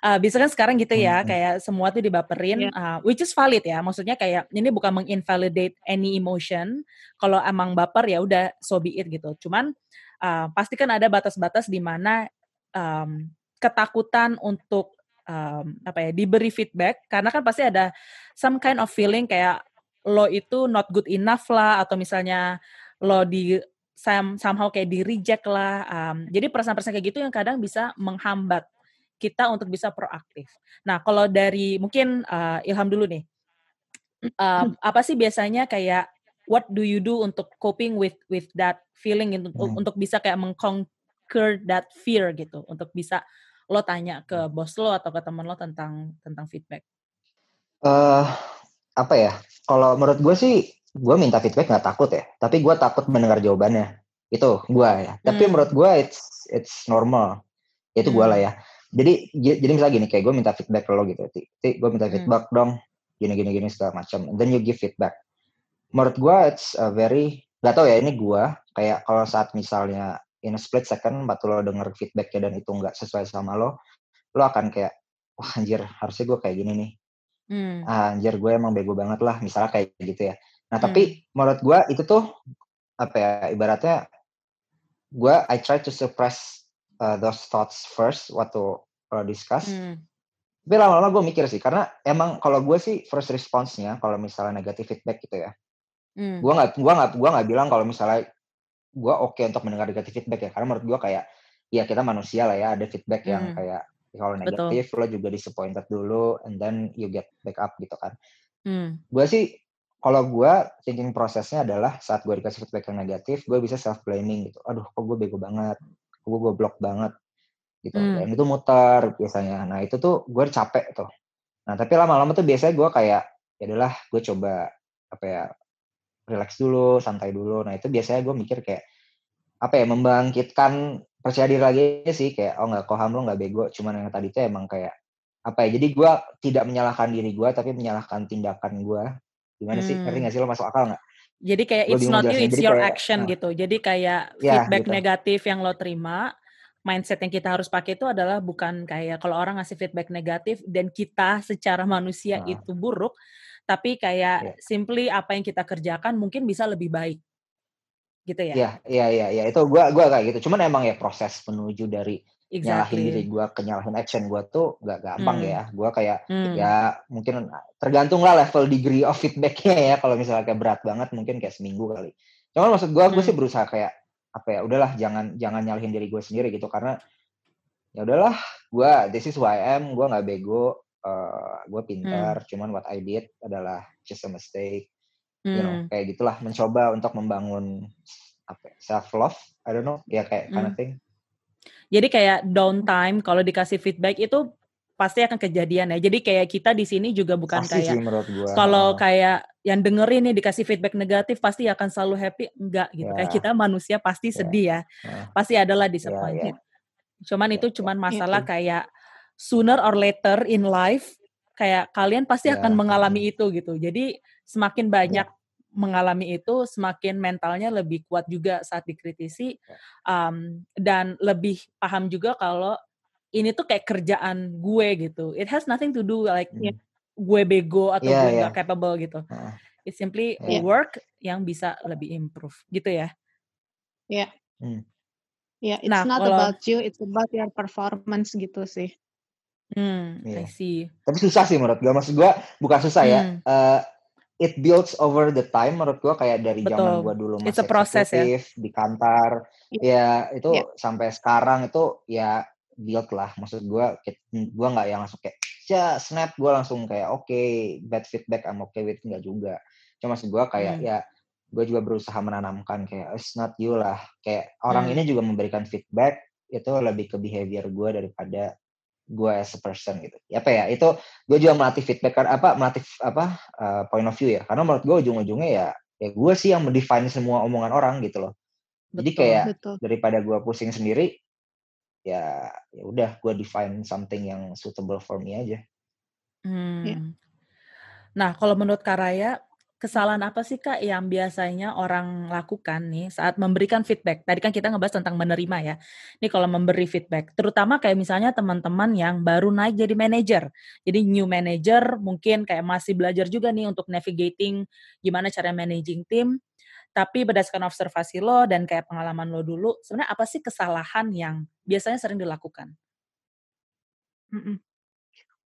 Uh, biasanya kan sekarang gitu ya, hmm. kayak semua tuh dibaperin, yeah. uh, which is valid ya. Maksudnya kayak ini bukan menginvalidate any emotion. Kalau emang baper ya udah so be it gitu. Cuman uh, pasti kan ada batas-batas di mana um, ketakutan untuk um, apa ya diberi feedback karena kan pasti ada some kind of feeling kayak lo itu not good enough lah atau misalnya lo di some, somehow kayak di reject lah. Um, jadi perasaan-perasaan kayak gitu yang kadang bisa menghambat kita untuk bisa proaktif. Nah, kalau dari mungkin uh, Ilham dulu nih, um, apa sih biasanya kayak what do you do untuk coping with with that feeling untuk hmm. untuk bisa kayak mengconquer that fear gitu, untuk bisa lo tanya ke bos lo atau ke teman lo tentang tentang feedback. Uh, apa ya? Kalau menurut gue sih gue minta feedback nggak takut ya tapi gue takut mendengar jawabannya itu gue ya tapi hmm. menurut gue it's it's normal itu hmm. gue lah ya jadi jadi misalnya gini kayak gue minta feedback ke lo gitu ti gue minta hmm. feedback hmm. dong gini gini gini segala macam then you give feedback menurut gue it's a very gak tau ya ini gue kayak kalau saat misalnya in a split second waktu lo denger feedbacknya dan itu nggak sesuai sama lo lo akan kayak wah anjir harusnya gue kayak gini nih hmm. ah, anjir gue emang bego banget lah misalnya kayak gitu ya Nah, hmm. tapi menurut gue itu tuh apa ya ibaratnya gue I try to suppress uh, those thoughts first waktu kalau discuss. Hmm. Tapi lama-lama gue mikir sih karena emang kalau gue sih first response-nya kalau misalnya negatif feedback gitu ya. Hmm. Gue nggak gua nggak gua nggak bilang kalau misalnya gue oke okay untuk mendengar negatif feedback ya karena menurut gue kayak ya kita manusia lah ya ada feedback hmm. yang kayak kalau negatif Betul. lo juga disappointed dulu and then you get back up gitu kan. Hmm. Gue sih kalau gue thinking prosesnya adalah saat gue dikasih feedback yang negatif, gue bisa self blaming gitu. Aduh, kok gue bego banget, kok gue goblok banget, gitu. Hmm. Dan itu muter biasanya. Nah itu tuh gue capek tuh. Nah tapi lama-lama tuh biasanya gue kayak, ya adalah gue coba apa ya, relax dulu, santai dulu. Nah itu biasanya gue mikir kayak apa ya, membangkitkan percaya diri lagi sih kayak oh nggak koham lo nggak bego cuman yang tadi itu emang kayak apa ya jadi gue tidak menyalahkan diri gue tapi menyalahkan tindakan gue gimana hmm. sih? Ngerti nggak sih lo masuk akal nggak? Jadi kayak it's not you it's your kayak, action uh, gitu. Jadi kayak ya, feedback gitu. negatif yang lo terima mindset yang kita harus pakai itu adalah bukan kayak kalau orang ngasih feedback negatif dan kita secara manusia uh, itu buruk tapi kayak yeah. simply apa yang kita kerjakan mungkin bisa lebih baik. Gitu ya? Iya iya iya ya. itu gua gua kayak gitu. Cuman emang ya proses menuju dari exactly. nyalahin diri gua ke nyalahin action gua tuh gak gampang hmm. ya gua kayak hmm. ya mungkin tergantung lah level degree of feedbacknya ya kalau misalnya kayak berat banget mungkin kayak seminggu kali cuman maksud hmm. gue sih berusaha kayak apa ya udahlah jangan jangan nyalahin diri gue sendiri gitu karena ya udahlah gue this is who I am gue nggak bego uh, eh, gue pintar hmm. cuman what I did adalah just a mistake hmm. you know hmm. kayak gitulah mencoba untuk membangun apa ya, self love I don't know ya kayak hmm. kind of hmm. thing jadi kayak downtime kalau dikasih feedback itu pasti akan kejadian ya. Jadi kayak kita di sini juga bukan pasti kayak kalau kayak yang dengerin nih dikasih feedback negatif pasti akan selalu happy enggak gitu. Yeah. Kayak ya. kita manusia pasti yeah. sedih ya. Yeah. Pasti adalah ya, disappointed. Yeah, yeah. Cuman yeah. itu cuman masalah yeah. kayak sooner or later in life kayak kalian pasti yeah. akan mengalami itu gitu. Jadi semakin banyak yeah mengalami itu semakin mentalnya lebih kuat juga saat dikritisi um, dan lebih paham juga kalau ini tuh kayak kerjaan gue gitu. It has nothing to do like yeah. gue bego atau yeah, gue yeah. gak capable gitu. Uh, It's simply yeah. work yang bisa lebih improve gitu ya. Iya. Yeah. Hmm. Yeah, it's nah, not kalau, about you, it's about your performance gitu sih. Hmm, yeah. I see. Tapi susah sih menurut gue. Maksud gue bukan susah ya. hmm. ya. Uh, it builds over the time menurut gue kayak dari Betul. zaman gue dulu masih ya. di kantor. Yeah. Ya itu yeah. sampai sekarang itu ya build lah maksud gue gue nggak yang langsung kayak ya snap gue langsung kayak oke okay, bad feedback I'm okay with nggak juga cuma maksud gue kayak hmm. ya gue juga berusaha menanamkan kayak it's not you lah kayak orang hmm. ini juga memberikan feedback itu lebih ke behavior gue daripada gue as a person gitu ya apa ya itu gue juga melatih feedback apa melatih apa uh, point of view ya karena menurut gue ujung-ujungnya ya ya gue sih yang mendefine semua omongan orang gitu loh jadi kayak betul. daripada gue pusing sendiri ya ya udah gue define something yang suitable for me aja. Hmm. Yeah. Nah kalau menurut Karaya kesalahan apa sih kak yang biasanya orang lakukan nih saat memberikan feedback? Tadi kan kita ngebahas tentang menerima ya. Ini kalau memberi feedback, terutama kayak misalnya teman-teman yang baru naik jadi manager, jadi new manager mungkin kayak masih belajar juga nih untuk navigating gimana cara managing tim. Tapi berdasarkan observasi lo dan kayak pengalaman lo dulu, sebenarnya apa sih kesalahan yang biasanya sering dilakukan? Mm-mm.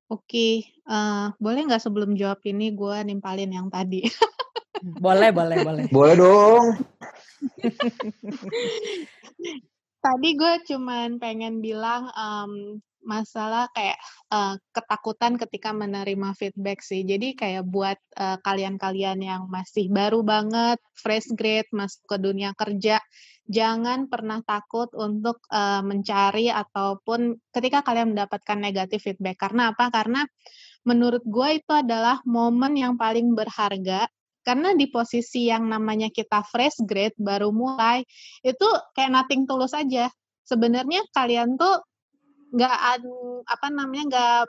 Oke, uh, boleh nggak sebelum jawab ini gue nimpalin yang tadi? Boleh, boleh, boleh. Boleh dong. tadi gue cuman pengen bilang um, masalah kayak uh, ketakutan ketika menerima feedback sih. Jadi kayak buat uh, kalian-kalian yang masih baru banget, fresh grade, masuk ke dunia kerja, jangan pernah takut untuk uh, mencari ataupun ketika kalian mendapatkan negatif feedback. Karena apa? Karena menurut gue itu adalah momen yang paling berharga karena di posisi yang namanya kita fresh grade baru mulai itu kayak nothing tulus aja sebenarnya kalian tuh nggak apa namanya nggak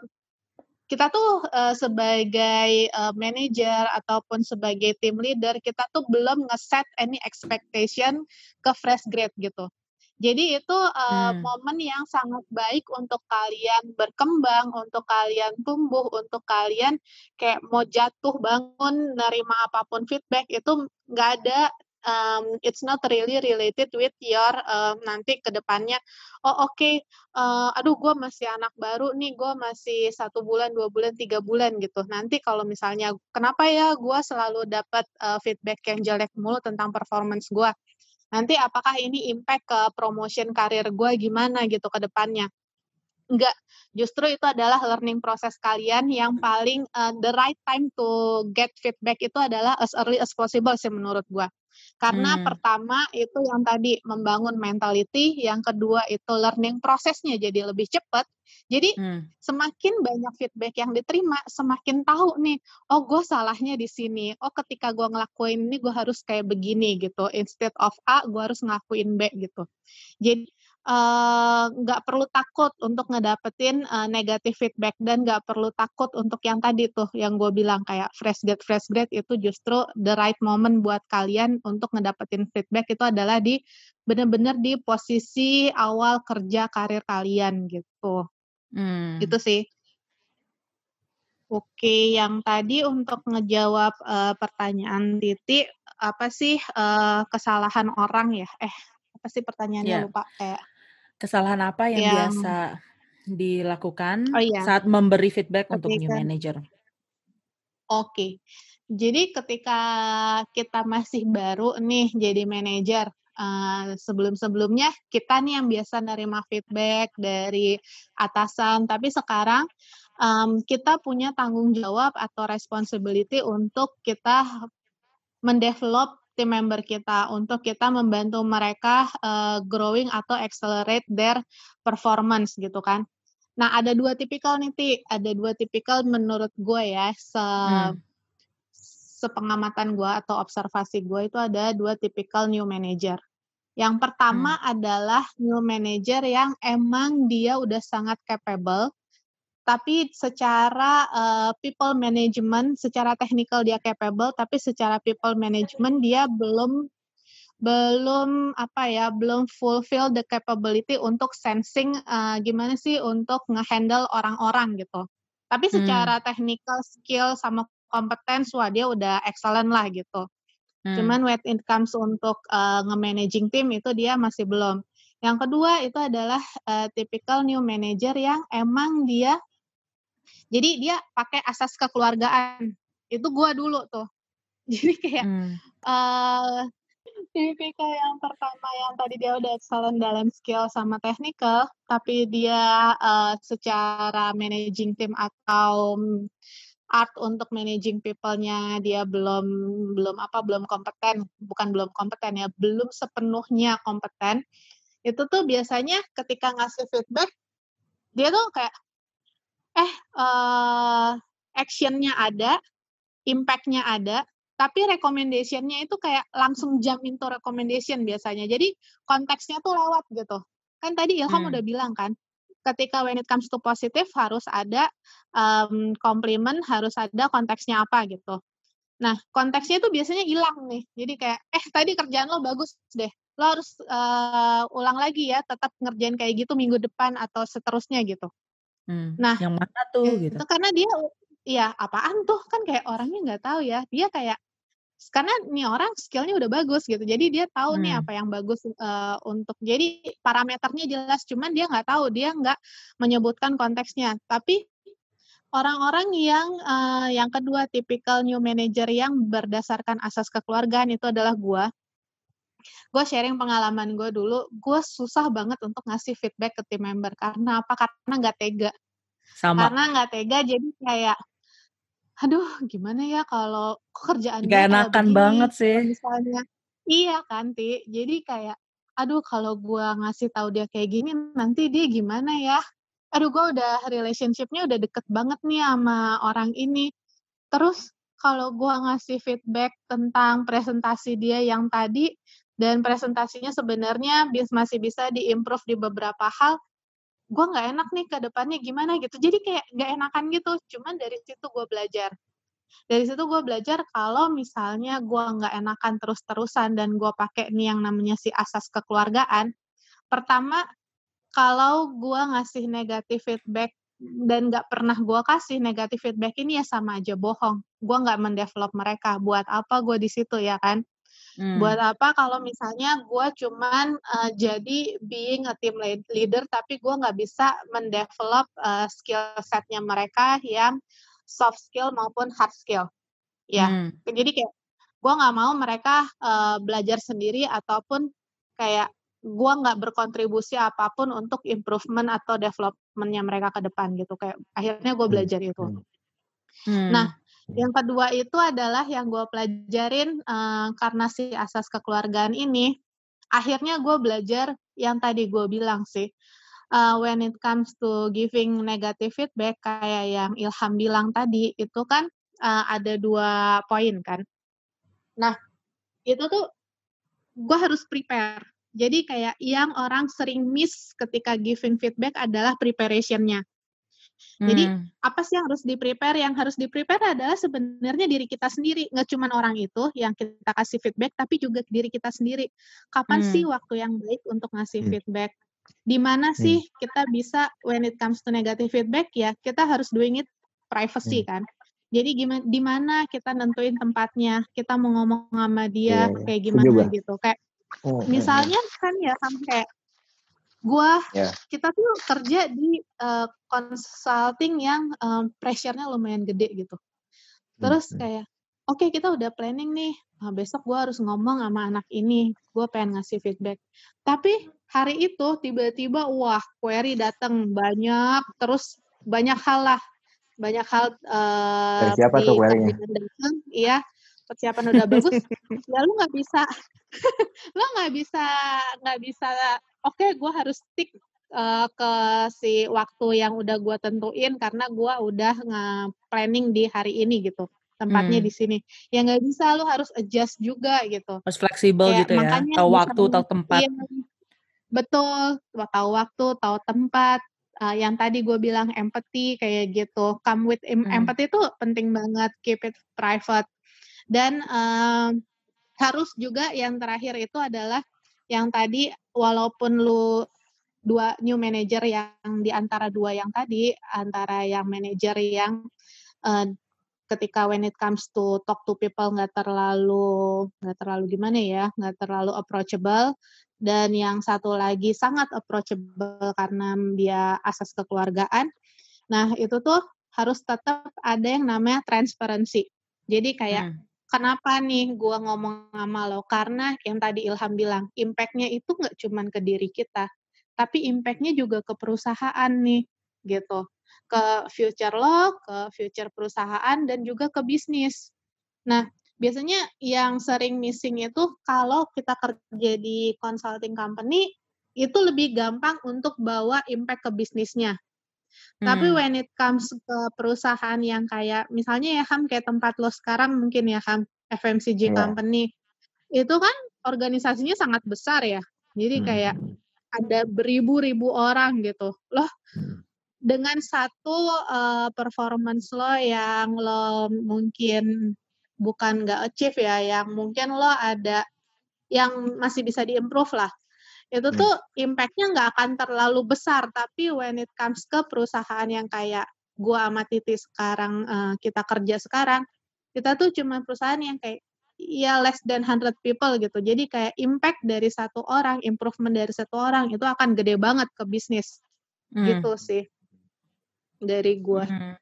kita tuh uh, sebagai uh, manager ataupun sebagai team leader kita tuh belum ngeset any expectation ke fresh grade gitu. Jadi itu uh, hmm. momen yang sangat baik untuk kalian berkembang, untuk kalian tumbuh, untuk kalian kayak mau jatuh bangun, nerima apa pun feedback itu nggak ada um, it's not really related with your uh, nanti ke depannya. Oh oke okay, uh, aduh gue masih anak baru nih gue masih satu bulan dua bulan tiga bulan gitu. Nanti kalau misalnya kenapa ya gue selalu dapat uh, feedback yang jelek mulu tentang performance gue nanti apakah ini impact ke promotion karir gue gimana gitu ke depannya? Enggak justru itu adalah learning proses kalian yang paling uh, the right time to get feedback itu adalah as early as possible sih menurut gue karena hmm. pertama itu yang tadi membangun mentality, yang kedua itu learning prosesnya jadi lebih cepat. Jadi hmm. semakin banyak feedback yang diterima, semakin tahu nih, oh gue salahnya di sini. Oh ketika gue ngelakuin ini gue harus kayak begini gitu. Instead of A, gue harus ngelakuin B gitu. Jadi nggak uh, perlu takut untuk ngedapetin uh, negatif feedback dan nggak perlu takut untuk yang tadi tuh yang gue bilang kayak fresh grade fresh grade itu justru the right moment buat kalian untuk ngedapetin feedback itu adalah di bener-bener di posisi awal kerja karir kalian gitu hmm. itu sih Oke, yang tadi untuk ngejawab uh, pertanyaan Titi, apa sih uh, kesalahan orang ya? Eh, apa sih pertanyaannya yeah. lupa kayak Kesalahan apa yang, yang biasa dilakukan oh, iya. saat memberi feedback ketika, untuk new manager? Oke. Jadi ketika kita masih baru nih jadi manajer, uh, sebelum-sebelumnya kita nih yang biasa nerima feedback dari atasan, tapi sekarang um, kita punya tanggung jawab atau responsibility untuk kita mendevelop tim member kita untuk kita membantu mereka uh, growing atau accelerate their performance gitu kan. Nah ada dua tipikal nih Ti, ada dua tipikal menurut gue ya se hmm. sepengamatan gue atau observasi gue itu ada dua tipikal new manager. Yang pertama hmm. adalah new manager yang emang dia udah sangat capable, tapi secara uh, people management, secara technical dia capable, tapi secara people management dia belum belum apa ya belum fulfill the capability untuk sensing uh, gimana sih untuk ngehandle orang-orang gitu. Tapi secara hmm. technical skill sama competence wah dia udah excellent lah gitu. Hmm. Cuman when it comes untuk uh, nge-managing tim itu dia masih belum. Yang kedua itu adalah uh, typical new manager yang emang dia jadi dia pakai asas kekeluargaan. Itu gua dulu tuh. Jadi kayak hmm. uh, tipikal yang pertama yang tadi dia udah excellent dalam skill sama technical, tapi dia uh, secara managing tim atau art untuk managing people-nya dia belum belum apa belum kompeten bukan belum kompeten ya belum sepenuhnya kompeten itu tuh biasanya ketika ngasih feedback dia tuh kayak eh uh, actionnya ada, impactnya ada, tapi recommendationnya itu kayak langsung jump into recommendation biasanya. Jadi konteksnya tuh lewat gitu. Kan tadi Ilham hmm. udah bilang kan, ketika when it comes to positive harus ada um, compliment, harus ada konteksnya apa gitu. Nah, konteksnya itu biasanya hilang nih. Jadi kayak, eh tadi kerjaan lo bagus deh. Lo harus uh, ulang lagi ya, tetap ngerjain kayak gitu minggu depan atau seterusnya gitu. Hmm, nah, yang mana tuh itu gitu? karena dia ya apaan tuh kan kayak orangnya nggak tahu ya. Dia kayak karena nih orang skillnya udah bagus gitu. Jadi dia tahu hmm. nih apa yang bagus uh, untuk jadi parameternya jelas cuman dia nggak tahu, dia nggak menyebutkan konteksnya. Tapi orang-orang yang uh, yang kedua tipikal new manager yang berdasarkan asas kekeluargaan itu adalah gua gue sharing pengalaman gue dulu, gue susah banget untuk ngasih feedback ke tim member karena apa? Karena nggak tega. Sama. Karena nggak tega jadi kayak aduh gimana ya kalau kerjaan gak enakan begini, banget sih misalnya iya kan ti jadi kayak aduh kalau gue ngasih tahu dia kayak gini nanti dia gimana ya aduh gue udah relationshipnya udah deket banget nih sama orang ini terus kalau gue ngasih feedback tentang presentasi dia yang tadi dan presentasinya sebenarnya masih bisa diimprove di beberapa hal. Gue nggak enak nih ke depannya gimana gitu. Jadi kayak nggak enakan gitu. Cuman dari situ gue belajar. Dari situ gue belajar kalau misalnya gue nggak enakan terus-terusan dan gue pakai nih yang namanya si asas kekeluargaan pertama kalau gue ngasih negatif feedback dan nggak pernah gue kasih negatif feedback ini ya sama aja bohong. Gue nggak mendevelop mereka. Buat apa gue di situ ya kan Hmm. Buat apa kalau misalnya gue cuman uh, jadi being a team leader tapi gue nggak bisa mendevelop uh, skill setnya mereka yang soft skill maupun hard skill. Ya, hmm. jadi kayak gue nggak mau mereka uh, belajar sendiri ataupun kayak gue nggak berkontribusi apa pun untuk improvement atau developmentnya mereka ke depan gitu kayak akhirnya gue hmm, belajar itu. Hmm. Hmm. Nah yang kedua itu adalah yang gue pelajarin uh, karena si asas kekeluargaan ini, akhirnya gue belajar yang tadi gue bilang sih, uh, when it comes to giving negative feedback kayak yang Ilham bilang tadi, itu kan uh, ada dua poin kan. Nah, itu tuh gue harus prepare. Jadi kayak yang orang sering miss ketika giving feedback adalah preparation-nya. Jadi hmm. apa sih yang harus di prepare? Yang harus di prepare adalah sebenarnya diri kita sendiri, nggak cuma orang itu yang kita kasih feedback, tapi juga diri kita sendiri. Kapan hmm. sih waktu yang baik untuk ngasih hmm. feedback? Di mana hmm. sih kita bisa when it comes to negative feedback ya kita harus doing it privacy hmm. kan. Jadi gimana di mana kita nentuin tempatnya, kita mau ngomong sama dia yeah, kayak gimana gitu. Kayak oh, misalnya kan ya sampai gua yeah. kita tuh kerja di uh, consulting yang um, pressure-nya lumayan gede gitu. Terus hmm. kayak oke okay, kita udah planning nih nah, besok gue harus ngomong sama anak ini gue pengen ngasih feedback tapi hari itu tiba-tiba wah query datang banyak terus banyak hal lah banyak hal uh, Dari siapa tuh query iya persiapan udah bagus ya lu nggak bisa lu nggak bisa nggak bisa oke okay, gue harus stick uh, ke si waktu yang udah gue tentuin karena gue udah nge-planning di hari ini gitu tempatnya hmm. di sini ya nggak bisa lu harus adjust juga gitu harus fleksibel gitu ya tahu waktu tahu tempat iya, betul tahu waktu tahu tempat uh, yang tadi gue bilang empathy kayak gitu come with hmm. empathy itu penting banget keep it private dan uh, harus juga yang terakhir itu adalah yang tadi walaupun lu dua new manager yang di antara dua yang tadi antara yang manager yang uh, ketika when it comes to talk to people nggak terlalu nggak terlalu gimana ya nggak terlalu approachable dan yang satu lagi sangat approachable karena dia asas kekeluargaan. Nah, itu tuh harus tetap ada yang namanya transparansi. Jadi kayak hmm. Kenapa nih gua ngomong sama lo? Karena yang tadi Ilham bilang, impact-nya itu nggak cuma ke diri kita, tapi impact-nya juga ke perusahaan nih, gitu. Ke future lo, ke future perusahaan, dan juga ke bisnis. Nah, biasanya yang sering missing itu kalau kita kerja di consulting company itu lebih gampang untuk bawa impact ke bisnisnya. Hmm. Tapi when it comes ke perusahaan yang kayak misalnya ya Ham kayak tempat lo sekarang mungkin ya Ham FMCG yeah. company itu kan organisasinya sangat besar ya. Jadi kayak hmm. ada beribu-ribu orang gitu. Loh hmm. dengan satu uh, performance lo yang lo mungkin bukan nggak achieve ya, yang mungkin lo ada yang masih bisa diimprove lah. Itu hmm. tuh impact-nya nggak akan terlalu besar, tapi when it comes ke perusahaan yang kayak gua sama Titi sekarang uh, kita kerja sekarang, kita tuh cuma perusahaan yang kayak ya less than 100 people gitu. Jadi kayak impact dari satu orang, improvement dari satu orang itu akan gede banget ke bisnis. Hmm. Gitu sih. Dari gua. Hmm.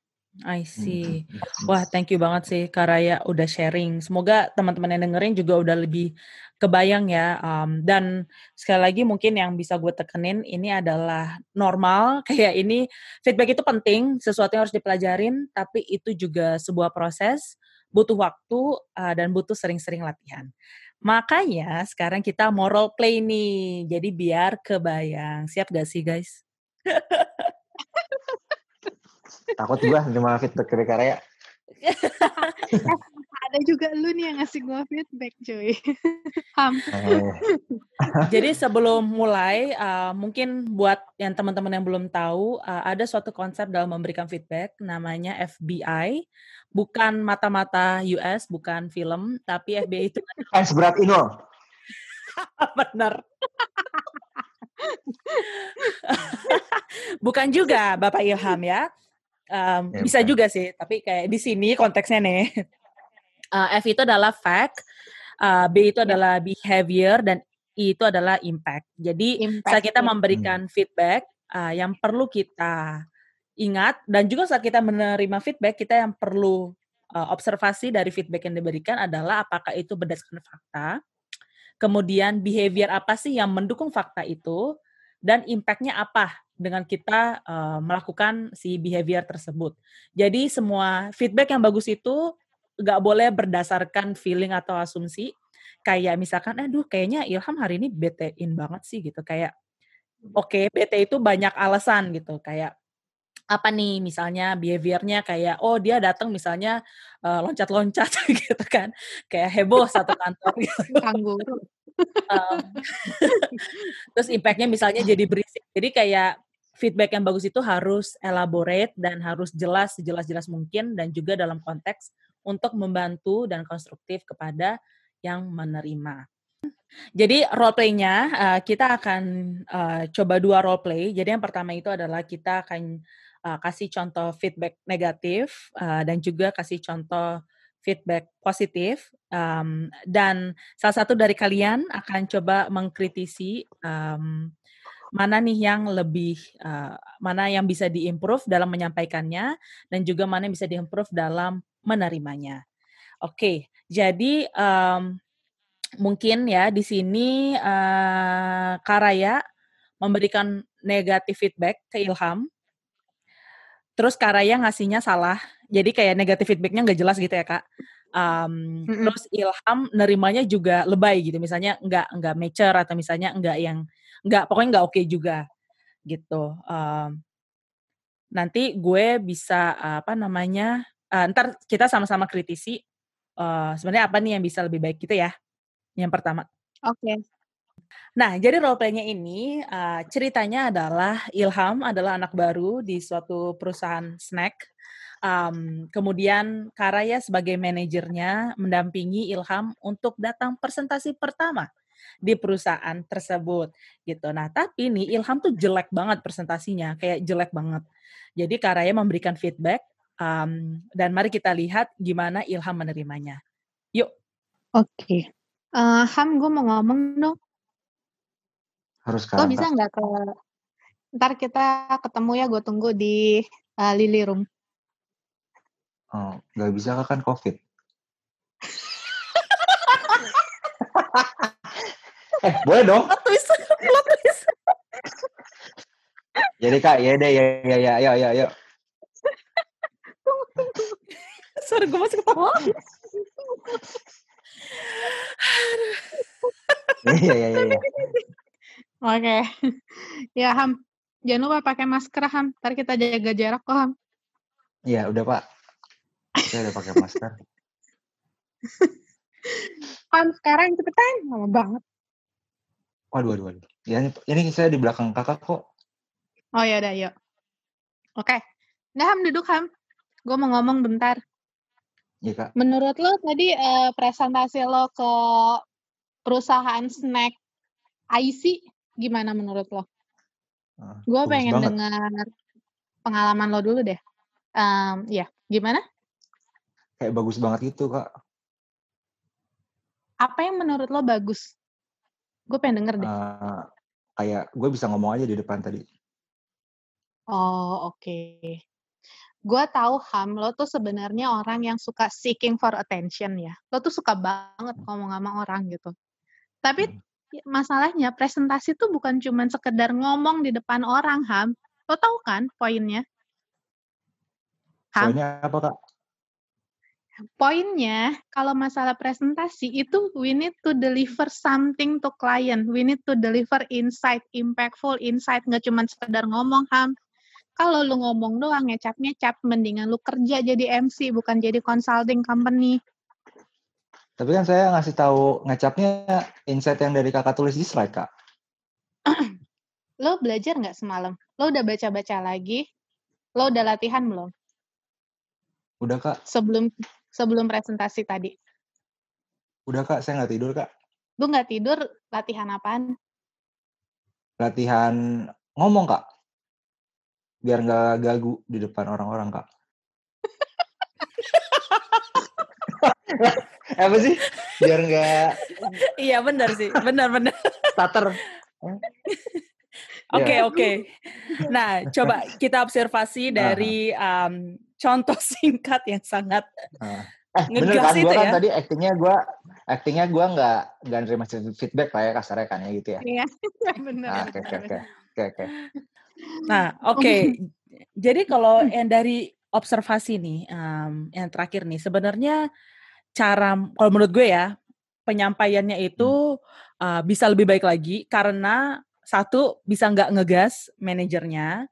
I see. Wah, thank you banget sih Kak Raya udah sharing. Semoga teman-teman yang dengerin juga udah lebih kebayang ya. Um, dan sekali lagi mungkin yang bisa gue tekenin ini adalah normal. Kayak ini feedback itu penting, sesuatu yang harus dipelajarin, tapi itu juga sebuah proses, butuh waktu uh, dan butuh sering-sering latihan. Makanya sekarang kita moral play nih. Jadi biar kebayang. Siap gak sih guys? Takut gua terima feedback dari karya. Ada juga lu nih yang ngasih gua feedback, cuy. Ham. Eh. Jadi sebelum mulai, uh, mungkin buat yang teman-teman yang belum tahu, uh, ada suatu konsep dalam memberikan feedback namanya FBI. Bukan mata-mata US, bukan film, tapi FBI itu kan seberat ini Benar. bukan juga Bapak Ilham ya. Um, bisa juga sih, tapi kayak di sini konteksnya nih. Uh, F itu adalah fact, uh, B itu ya. adalah behavior dan I itu adalah impact. Jadi impact. saat kita memberikan hmm. feedback, uh, yang perlu kita ingat dan juga saat kita menerima feedback, kita yang perlu uh, observasi dari feedback yang diberikan adalah apakah itu berdasarkan fakta, kemudian behavior apa sih yang mendukung fakta itu, dan impactnya apa dengan kita uh, melakukan si behavior tersebut. Jadi semua feedback yang bagus itu nggak boleh berdasarkan feeling atau asumsi. Kayak misalkan, aduh kayaknya Ilham hari ini betein banget sih gitu. Kayak, oke okay, bete itu banyak alasan gitu. Kayak apa nih misalnya behaviornya kayak oh dia datang misalnya loncat loncat-loncat gitu kan kayak heboh satu kantor gitu um, terus impactnya misalnya jadi berisik. Jadi kayak feedback yang bagus itu harus elaborate dan harus jelas sejelas-jelas mungkin dan juga dalam konteks untuk membantu dan konstruktif kepada yang menerima. Jadi role play-nya uh, kita akan uh, coba dua role play. Jadi yang pertama itu adalah kita akan uh, kasih contoh feedback negatif dan juga kasih contoh feedback positif dan salah satu dari kalian akan coba mengkritisi mana nih yang lebih uh, mana yang bisa diimprove dalam menyampaikannya dan juga mana yang bisa diimprove dalam menerimanya. Oke, jadi um, mungkin ya di sini uh, Karaya memberikan negatif feedback ke Ilham. Terus Karaya ngasihnya salah, jadi kayak negatif feedbacknya nggak jelas gitu ya kak. Um, mm -hmm. Terus Ilham nerimanya juga lebay gitu, misalnya nggak nggak mature atau misalnya nggak yang nggak pokoknya nggak oke okay juga gitu. Um, nanti gue bisa apa namanya? Uh, ntar kita sama-sama kritisi uh, sebenarnya apa nih yang bisa lebih baik gitu ya. Yang pertama. Oke. Okay. Nah, jadi role play-nya ini uh, ceritanya adalah Ilham adalah anak baru di suatu perusahaan snack. Um, kemudian Karaya sebagai manajernya mendampingi Ilham untuk datang presentasi pertama di perusahaan tersebut gitu. Nah, tapi nih Ilham tuh jelek banget presentasinya, kayak jelek banget. Jadi Karaya memberikan feedback um, dan mari kita lihat gimana Ilham menerimanya. Yuk. Oke. Okay. Uh, Ham, gue mau ngomong dong. Harus sekarang. Lo bisa nggak ke ntar kita ketemu ya gue tunggu di uh, Lily Room. Oh, nggak bisa kan COVID. eh, boleh dong. Plot twist, plot twist. Jadi kak, ya deh, ya, ya, ya, ya, ya, ya. Sorry, gue masih ketawa. Iya, iya, iya. Ya. Oke. Ya, Ham. Jangan lupa pakai masker, Ham. Ntar kita jaga jarak kok, Ham. Iya, udah, Pak. Saya udah pakai masker. Ham, sekarang cepetan. Lama banget. Waduh, waduh, waduh. Ya, ini saya di belakang kakak kok. Oh, ya udah, yuk. Oke. Nah, Ham, duduk, Ham. Gue mau ngomong bentar. Iya, Kak. Menurut lo tadi uh, presentasi lo ke perusahaan snack IC gimana menurut lo? Uh, gue pengen dengar pengalaman lo dulu deh. Um, ya, gimana? Kayak bagus banget itu, Kak. Apa yang menurut lo bagus? Gue pengen denger deh. Uh, kayak gue bisa ngomong aja di depan tadi. Oh, oke. Okay gue tahu Ham lo tuh sebenarnya orang yang suka seeking for attention ya lo tuh suka banget ngomong sama orang gitu tapi hmm. masalahnya presentasi tuh bukan cuma sekedar ngomong di depan orang Ham lo tahu kan poinnya Ham poinnya apa kak poinnya kalau masalah presentasi itu we need to deliver something to client we need to deliver insight impactful insight nggak cuma sekedar ngomong Ham kalau lu ngomong doang ngecap-ngecap, mendingan lu kerja jadi MC bukan jadi consulting company. Tapi kan saya ngasih tahu ngecapnya insight yang dari kakak tulis di slide kak. lo belajar nggak semalam? Lo udah baca-baca lagi? Lo udah latihan belum? Udah kak. Sebelum sebelum presentasi tadi. Udah kak, saya nggak tidur kak. Lu nggak tidur, latihan apaan? Latihan ngomong kak biar nggak gagu di depan orang-orang kak. apa sih? Biar nggak. iya benar sih, benar benar. Starter. Oke ya. oke. Nah coba kita observasi dari um, contoh singkat yang sangat uh. eh, bener kan gue kan ya? tadi actingnya gue actingnya gue nggak nggak nerima feedback lah ya kasarnya kan ya gitu ya. Iya benar. Ah, oke oke oke oke. Nah, oke. Okay. Jadi kalau yang dari observasi nih, um, yang terakhir nih, sebenarnya cara, kalau menurut gue ya, penyampaiannya itu hmm. uh, bisa lebih baik lagi karena satu bisa nggak ngegas manajernya,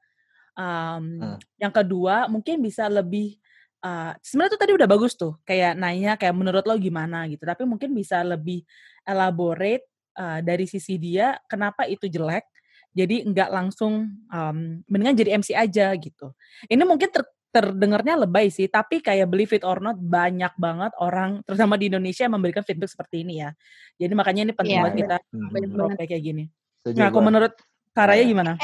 um, hmm. yang kedua mungkin bisa lebih uh, sebenarnya tuh tadi udah bagus tuh, kayak nanya kayak menurut lo gimana gitu, tapi mungkin bisa lebih elaborate uh, dari sisi dia kenapa itu jelek jadi nggak langsung um, mendingan jadi MC aja gitu ini mungkin ter terdengarnya lebay sih, tapi kayak believe it or not banyak banget orang terutama di Indonesia yang memberikan feedback seperti ini ya. Jadi makanya ini penting yeah, buat kita hmm. kayak gini. nah, kalau menurut Karaya gimana?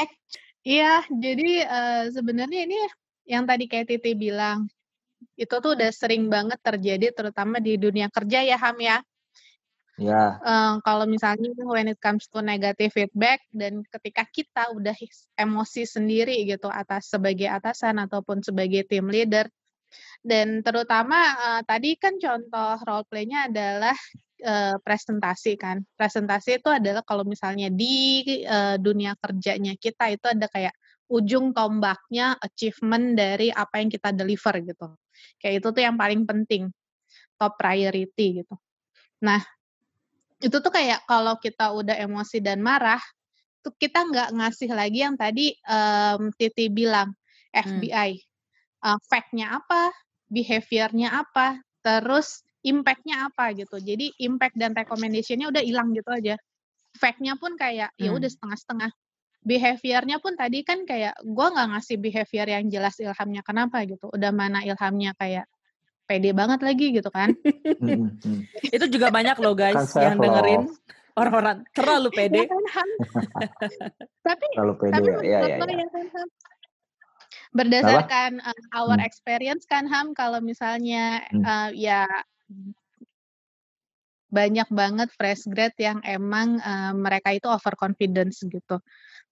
Iya, jadi uh, sebenarnya ini yang tadi kayak Titi bilang itu tuh udah sering banget terjadi terutama di dunia kerja ya Ham ya. Ya. Uh, kalau misalnya when it comes to negative feedback dan ketika kita udah emosi sendiri gitu atas sebagai atasan ataupun sebagai team leader dan terutama uh, tadi kan contoh role play-nya adalah uh, presentasi kan. Presentasi itu adalah kalau misalnya di uh, dunia kerjanya kita itu ada kayak ujung tombaknya achievement dari apa yang kita deliver gitu. Kayak itu tuh yang paling penting, top priority gitu. Nah, itu tuh kayak kalau kita udah emosi dan marah, tuh kita nggak ngasih lagi yang tadi um, Titi bilang FBI, hmm. uh, fact-nya apa, behavior-nya apa, terus impact-nya apa gitu. Jadi impact dan recommendation-nya udah hilang gitu aja. Fact-nya pun kayak ya hmm. ya udah setengah-setengah. Behavior-nya pun tadi kan kayak gue nggak ngasih behavior yang jelas ilhamnya kenapa gitu. Udah mana ilhamnya kayak pede banget lagi gitu kan. Hmm, hmm. itu juga banyak loh guys kan yang dengerin orang-orang terlalu pede. Ya kan, tapi terlalu pede tapi ya, ya, ya, ya. Kan, Berdasarkan uh, our hmm. experience kan Ham kalau misalnya uh, ya banyak banget fresh grad yang emang uh, mereka itu overconfidence gitu.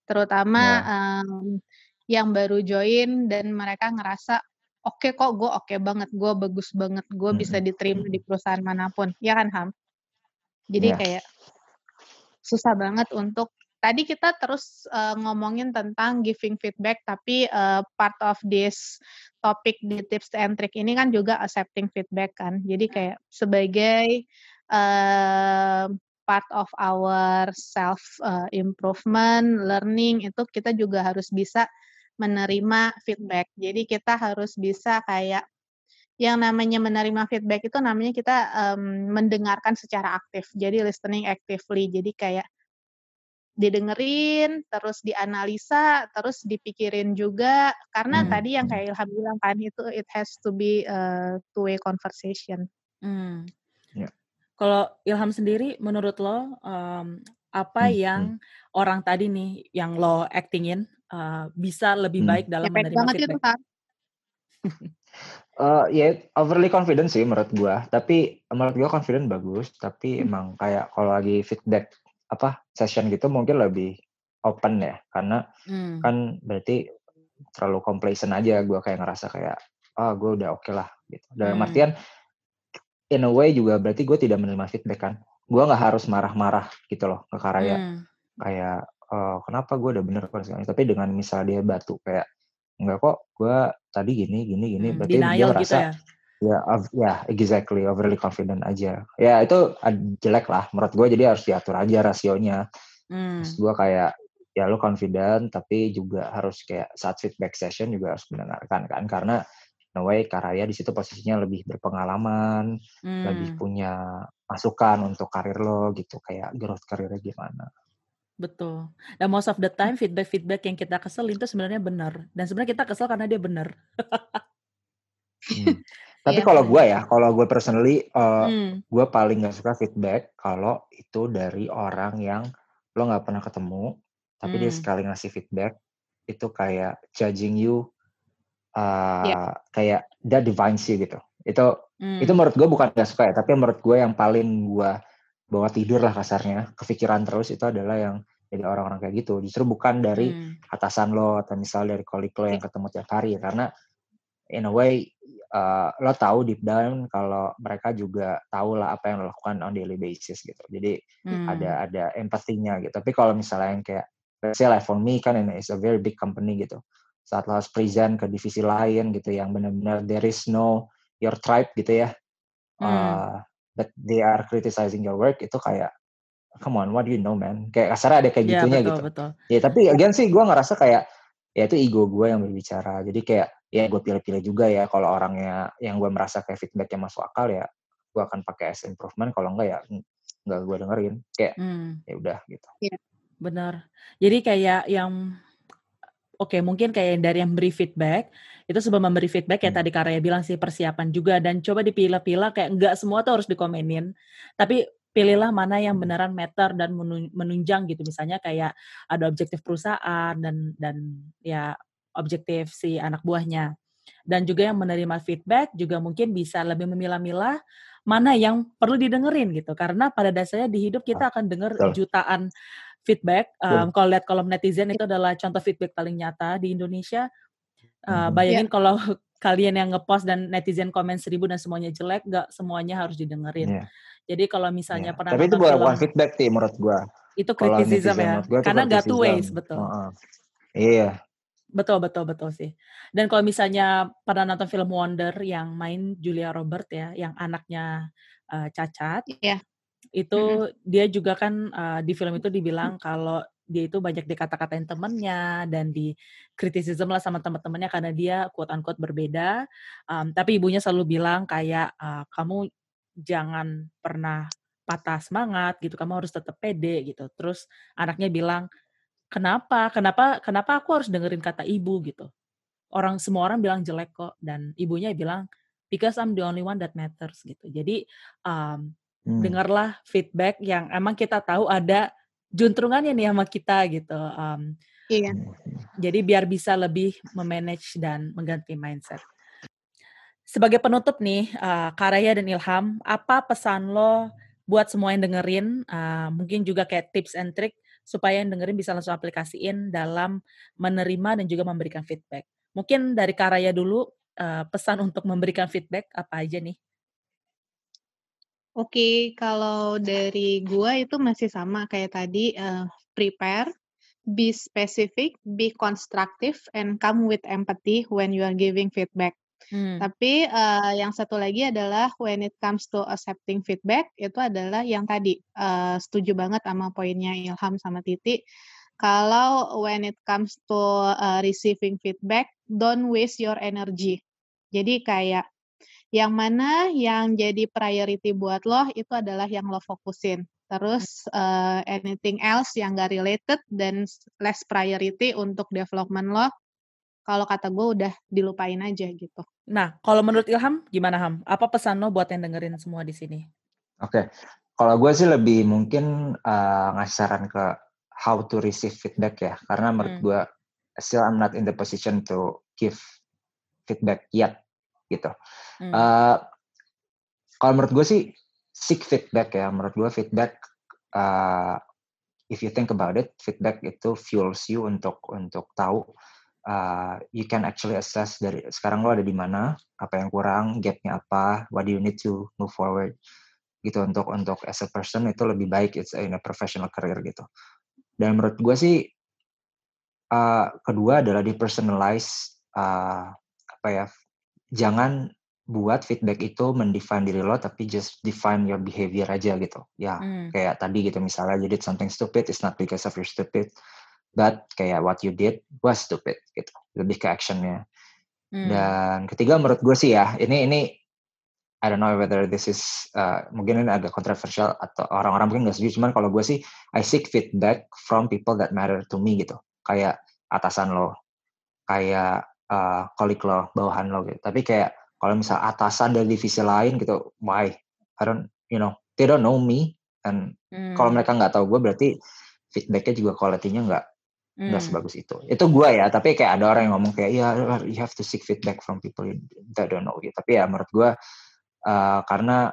Terutama yeah. um, yang baru join dan mereka ngerasa oke okay kok gue oke okay banget, gue bagus banget, gue hmm. bisa diterima di perusahaan mana pun, ya kan Ham? Jadi yeah. kayak susah banget untuk tadi kita terus uh, ngomongin tentang giving feedback, tapi uh, part of this topic di tips and trick ini kan juga accepting feedback kan. Jadi kayak sebagai uh, part of our self uh, improvement, learning itu kita juga harus bisa menerima feedback. Jadi kita harus bisa kayak yang namanya menerima feedback itu namanya kita um, mendengarkan secara aktif. Jadi listening actively. Jadi kayak didengerin, terus dianalisa, terus dipikirin juga. Karena hmm. tadi yang kayak Ilham bilang kan itu it has to be a two-way conversation. Hmm. Yeah. Kalau Ilham sendiri, menurut lo um, apa hmm. yang hmm. orang tadi nih yang lo actingin uh, bisa lebih hmm. baik dalam menerima banget feedback. Itu, kan? uh, ya overly confident sih menurut gua. Tapi menurut gua confident bagus. Tapi hmm. emang kayak kalau lagi feedback apa session gitu mungkin lebih open ya. Karena hmm. kan berarti terlalu complacent aja gua kayak ngerasa kayak ah oh, gue udah oke okay lah gitu. Dalam hmm. artian in a way juga berarti gue tidak menerima feedback kan. Gue nggak harus marah-marah gitu loh ke Karya. Hmm. Kayak oh, kenapa gue udah bener kok tapi dengan misalnya dia batu kayak enggak kok gue tadi gini gini gini hmm, berarti dia merasa gitu ya? ya ya exactly overly confident aja ya itu jelek lah menurut gue jadi harus diatur aja rasionya hmm. Terus gue kayak ya lo confident tapi juga harus kayak saat feedback session juga harus mendengarkan kan karena no way Karaya di situ posisinya lebih berpengalaman hmm. lebih punya masukan untuk karir lo gitu kayak growth karirnya gimana Betul. Dan most of the time feedback-feedback yang kita kesel itu sebenarnya benar. Dan sebenarnya kita kesel karena dia benar. hmm. Tapi yeah. kalau gue ya, kalau gue personally, uh, hmm. gue paling gak suka feedback kalau itu dari orang yang lo gak pernah ketemu, tapi hmm. dia sekali ngasih feedback, itu kayak judging you, uh, yeah. kayak dia divine sih gitu. Itu hmm. itu menurut gue bukan gak suka ya, tapi menurut gue yang paling gue bawa tidur lah kasarnya, kepikiran terus itu adalah yang jadi orang-orang kayak gitu. Justru bukan dari hmm. atasan lo atau misal dari kolik lo yang ketemu tiap hari karena in a way uh, lo tahu deep down kalau mereka juga tahu lah apa yang lo lakukan on daily basis gitu. Jadi hmm. ada ada empatinya gitu. Tapi kalau misalnya yang kayak let's say like for me kan ini is a very big company gitu. Saat lo harus present ke divisi lain gitu yang benar-benar there is no your tribe gitu ya. Hmm. Uh, but they are criticizing your work itu kayak come on what do you know man kayak kasarnya ada kayak yeah, gitunya betul, gitu betul. ya tapi again sih gue ngerasa kayak ya itu ego gue yang berbicara jadi kayak ya gue pilih-pilih juga ya. Kalau orangnya yang gue merasa kayak feedbacknya masuk akal ya gue akan pakai as improvement. Kalau enggak ya nggak gue dengerin. Kayak hmm. ya udah gitu. Ya. benar. Jadi kayak yang oke okay, mungkin kayak dari yang beri feedback itu sebelum memberi feedback ya hmm. tadi Karya bilang sih persiapan juga. Dan coba dipilah-pilah kayak nggak semua tuh harus dikomenin. Tapi pilihlah mana yang beneran meter dan menunjang gitu. Misalnya kayak ada objektif perusahaan dan dan ya objektif si anak buahnya dan juga yang menerima feedback juga mungkin bisa lebih memilah-milah mana yang perlu didengerin gitu karena pada dasarnya di hidup kita akan dengar jutaan feedback. Um, kalau lihat kolom netizen itu adalah contoh feedback paling nyata di Indonesia. Uh, bayangin yeah. kalau kalian yang ngepost dan netizen komen seribu dan semuanya jelek, nggak semuanya harus didengerin. Yeah. Jadi kalau misalnya yeah. pernah Tapi itu bukan feedback sih menurut gua. Itu criticism ya. Karena nggak two ways, betul. Uh -uh. Iya. Betul, betul, betul sih. Dan kalau misalnya pernah nonton film Wonder yang main Julia Robert ya, yang anaknya uh, cacat. Iya itu mm-hmm. dia juga kan uh, di film itu dibilang kalau dia itu banyak dikata-katain temennya dan di kritisisme lah sama teman-temannya karena dia quote unquote berbeda. Um, tapi ibunya selalu bilang kayak uh, kamu jangan pernah patah semangat gitu, kamu harus tetap pede gitu. Terus anaknya bilang kenapa, kenapa, kenapa aku harus dengerin kata ibu gitu. Orang semua orang bilang jelek kok dan ibunya bilang because I'm the only one that matters gitu. Jadi um, Hmm. Dengarlah feedback yang emang kita tahu ada juntrungannya nih sama kita gitu. Um, iya. Jadi biar bisa lebih memanage dan mengganti mindset. Sebagai penutup nih, uh, Karaya dan Ilham, apa pesan lo buat semua yang dengerin? Uh, mungkin juga kayak tips and trick supaya yang dengerin bisa langsung aplikasiin dalam menerima dan juga memberikan feedback. Mungkin dari Karaya dulu, uh, pesan untuk memberikan feedback apa aja nih? Oke, kalau dari gua itu masih sama kayak tadi, uh, prepare, be specific, be constructive, and come with empathy when you are giving feedback. Hmm. Tapi, uh, yang satu lagi adalah when it comes to accepting feedback, itu adalah yang tadi, uh, setuju banget sama poinnya Ilham sama Titi. Kalau when it comes to, uh, receiving feedback, don't waste your energy. Jadi kayak yang mana yang jadi priority buat lo itu adalah yang lo fokusin. Terus uh, anything else yang gak related dan less priority untuk development lo, kalau kata gue udah dilupain aja gitu. Nah, kalau menurut Ilham gimana Ham? Apa pesan lo buat yang dengerin semua di sini? Oke, okay. kalau gue sih lebih mungkin uh, ngasih saran ke how to receive feedback ya, karena menurut hmm. gue still I'm not in the position to give feedback yet gitu. Hmm. Uh, kalau menurut gue sih seek feedback ya. Menurut gue feedback, uh, if you think about it, feedback itu fuels you untuk untuk tahu uh, you can actually assess dari sekarang lo ada di mana, apa yang kurang, gapnya apa, what do you need to move forward gitu untuk untuk as a person itu lebih baik it's in a professional career gitu. Dan menurut gue sih uh, kedua adalah di personalize uh, apa ya jangan buat feedback itu mendefine diri lo tapi just define your behavior aja gitu ya hmm. kayak tadi gitu misalnya you did something stupid it's not because of your stupid but kayak what you did was stupid gitu lebih ke actionnya hmm. dan ketiga menurut gue sih ya ini ini I don't know whether this is uh, mungkin ini agak kontroversial atau orang-orang mungkin nggak setuju cuman kalau gue sih I seek feedback from people that matter to me gitu kayak atasan lo kayak uh, kolik lo, bawahan lo gitu. Tapi kayak kalau misal atasan dari divisi lain gitu, why? I don't, you know, they don't know me. Dan hmm. kalau mereka nggak tahu gue berarti feedbacknya juga quality-nya nggak nggak hmm. sebagus itu. Itu gue ya, tapi kayak ada orang yang ngomong kayak, ya yeah, you have to seek feedback from people that don't know you. Tapi ya menurut gue, uh, karena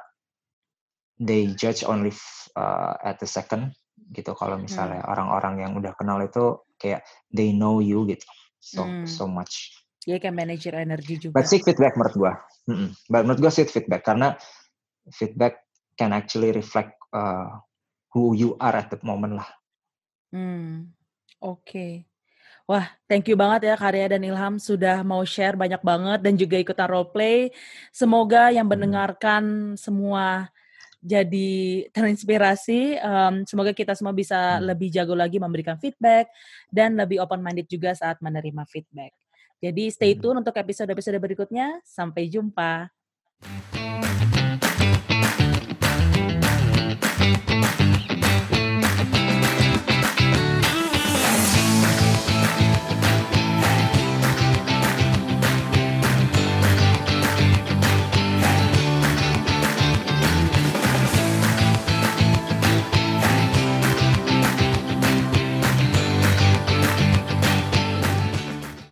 they judge only uh, at the second gitu. Kalau misalnya hmm. orang-orang yang udah kenal itu kayak they know you gitu, so hmm. so much. Dia kayak manajer energi juga. But seek feedback menurut gua. Mm-mm. But menurut gua seek feedback karena feedback can actually reflect uh, who you are at the moment lah. Hmm. Oke. Okay. Wah, thank you banget ya Karya dan Ilham sudah mau share banyak banget dan juga ikutan role play. Semoga yang hmm. mendengarkan semua jadi terinspirasi. Um, semoga kita semua bisa hmm. lebih jago lagi memberikan feedback dan lebih open minded juga saat menerima feedback. Jadi stay hmm. tune untuk episode-episode berikutnya. Sampai jumpa.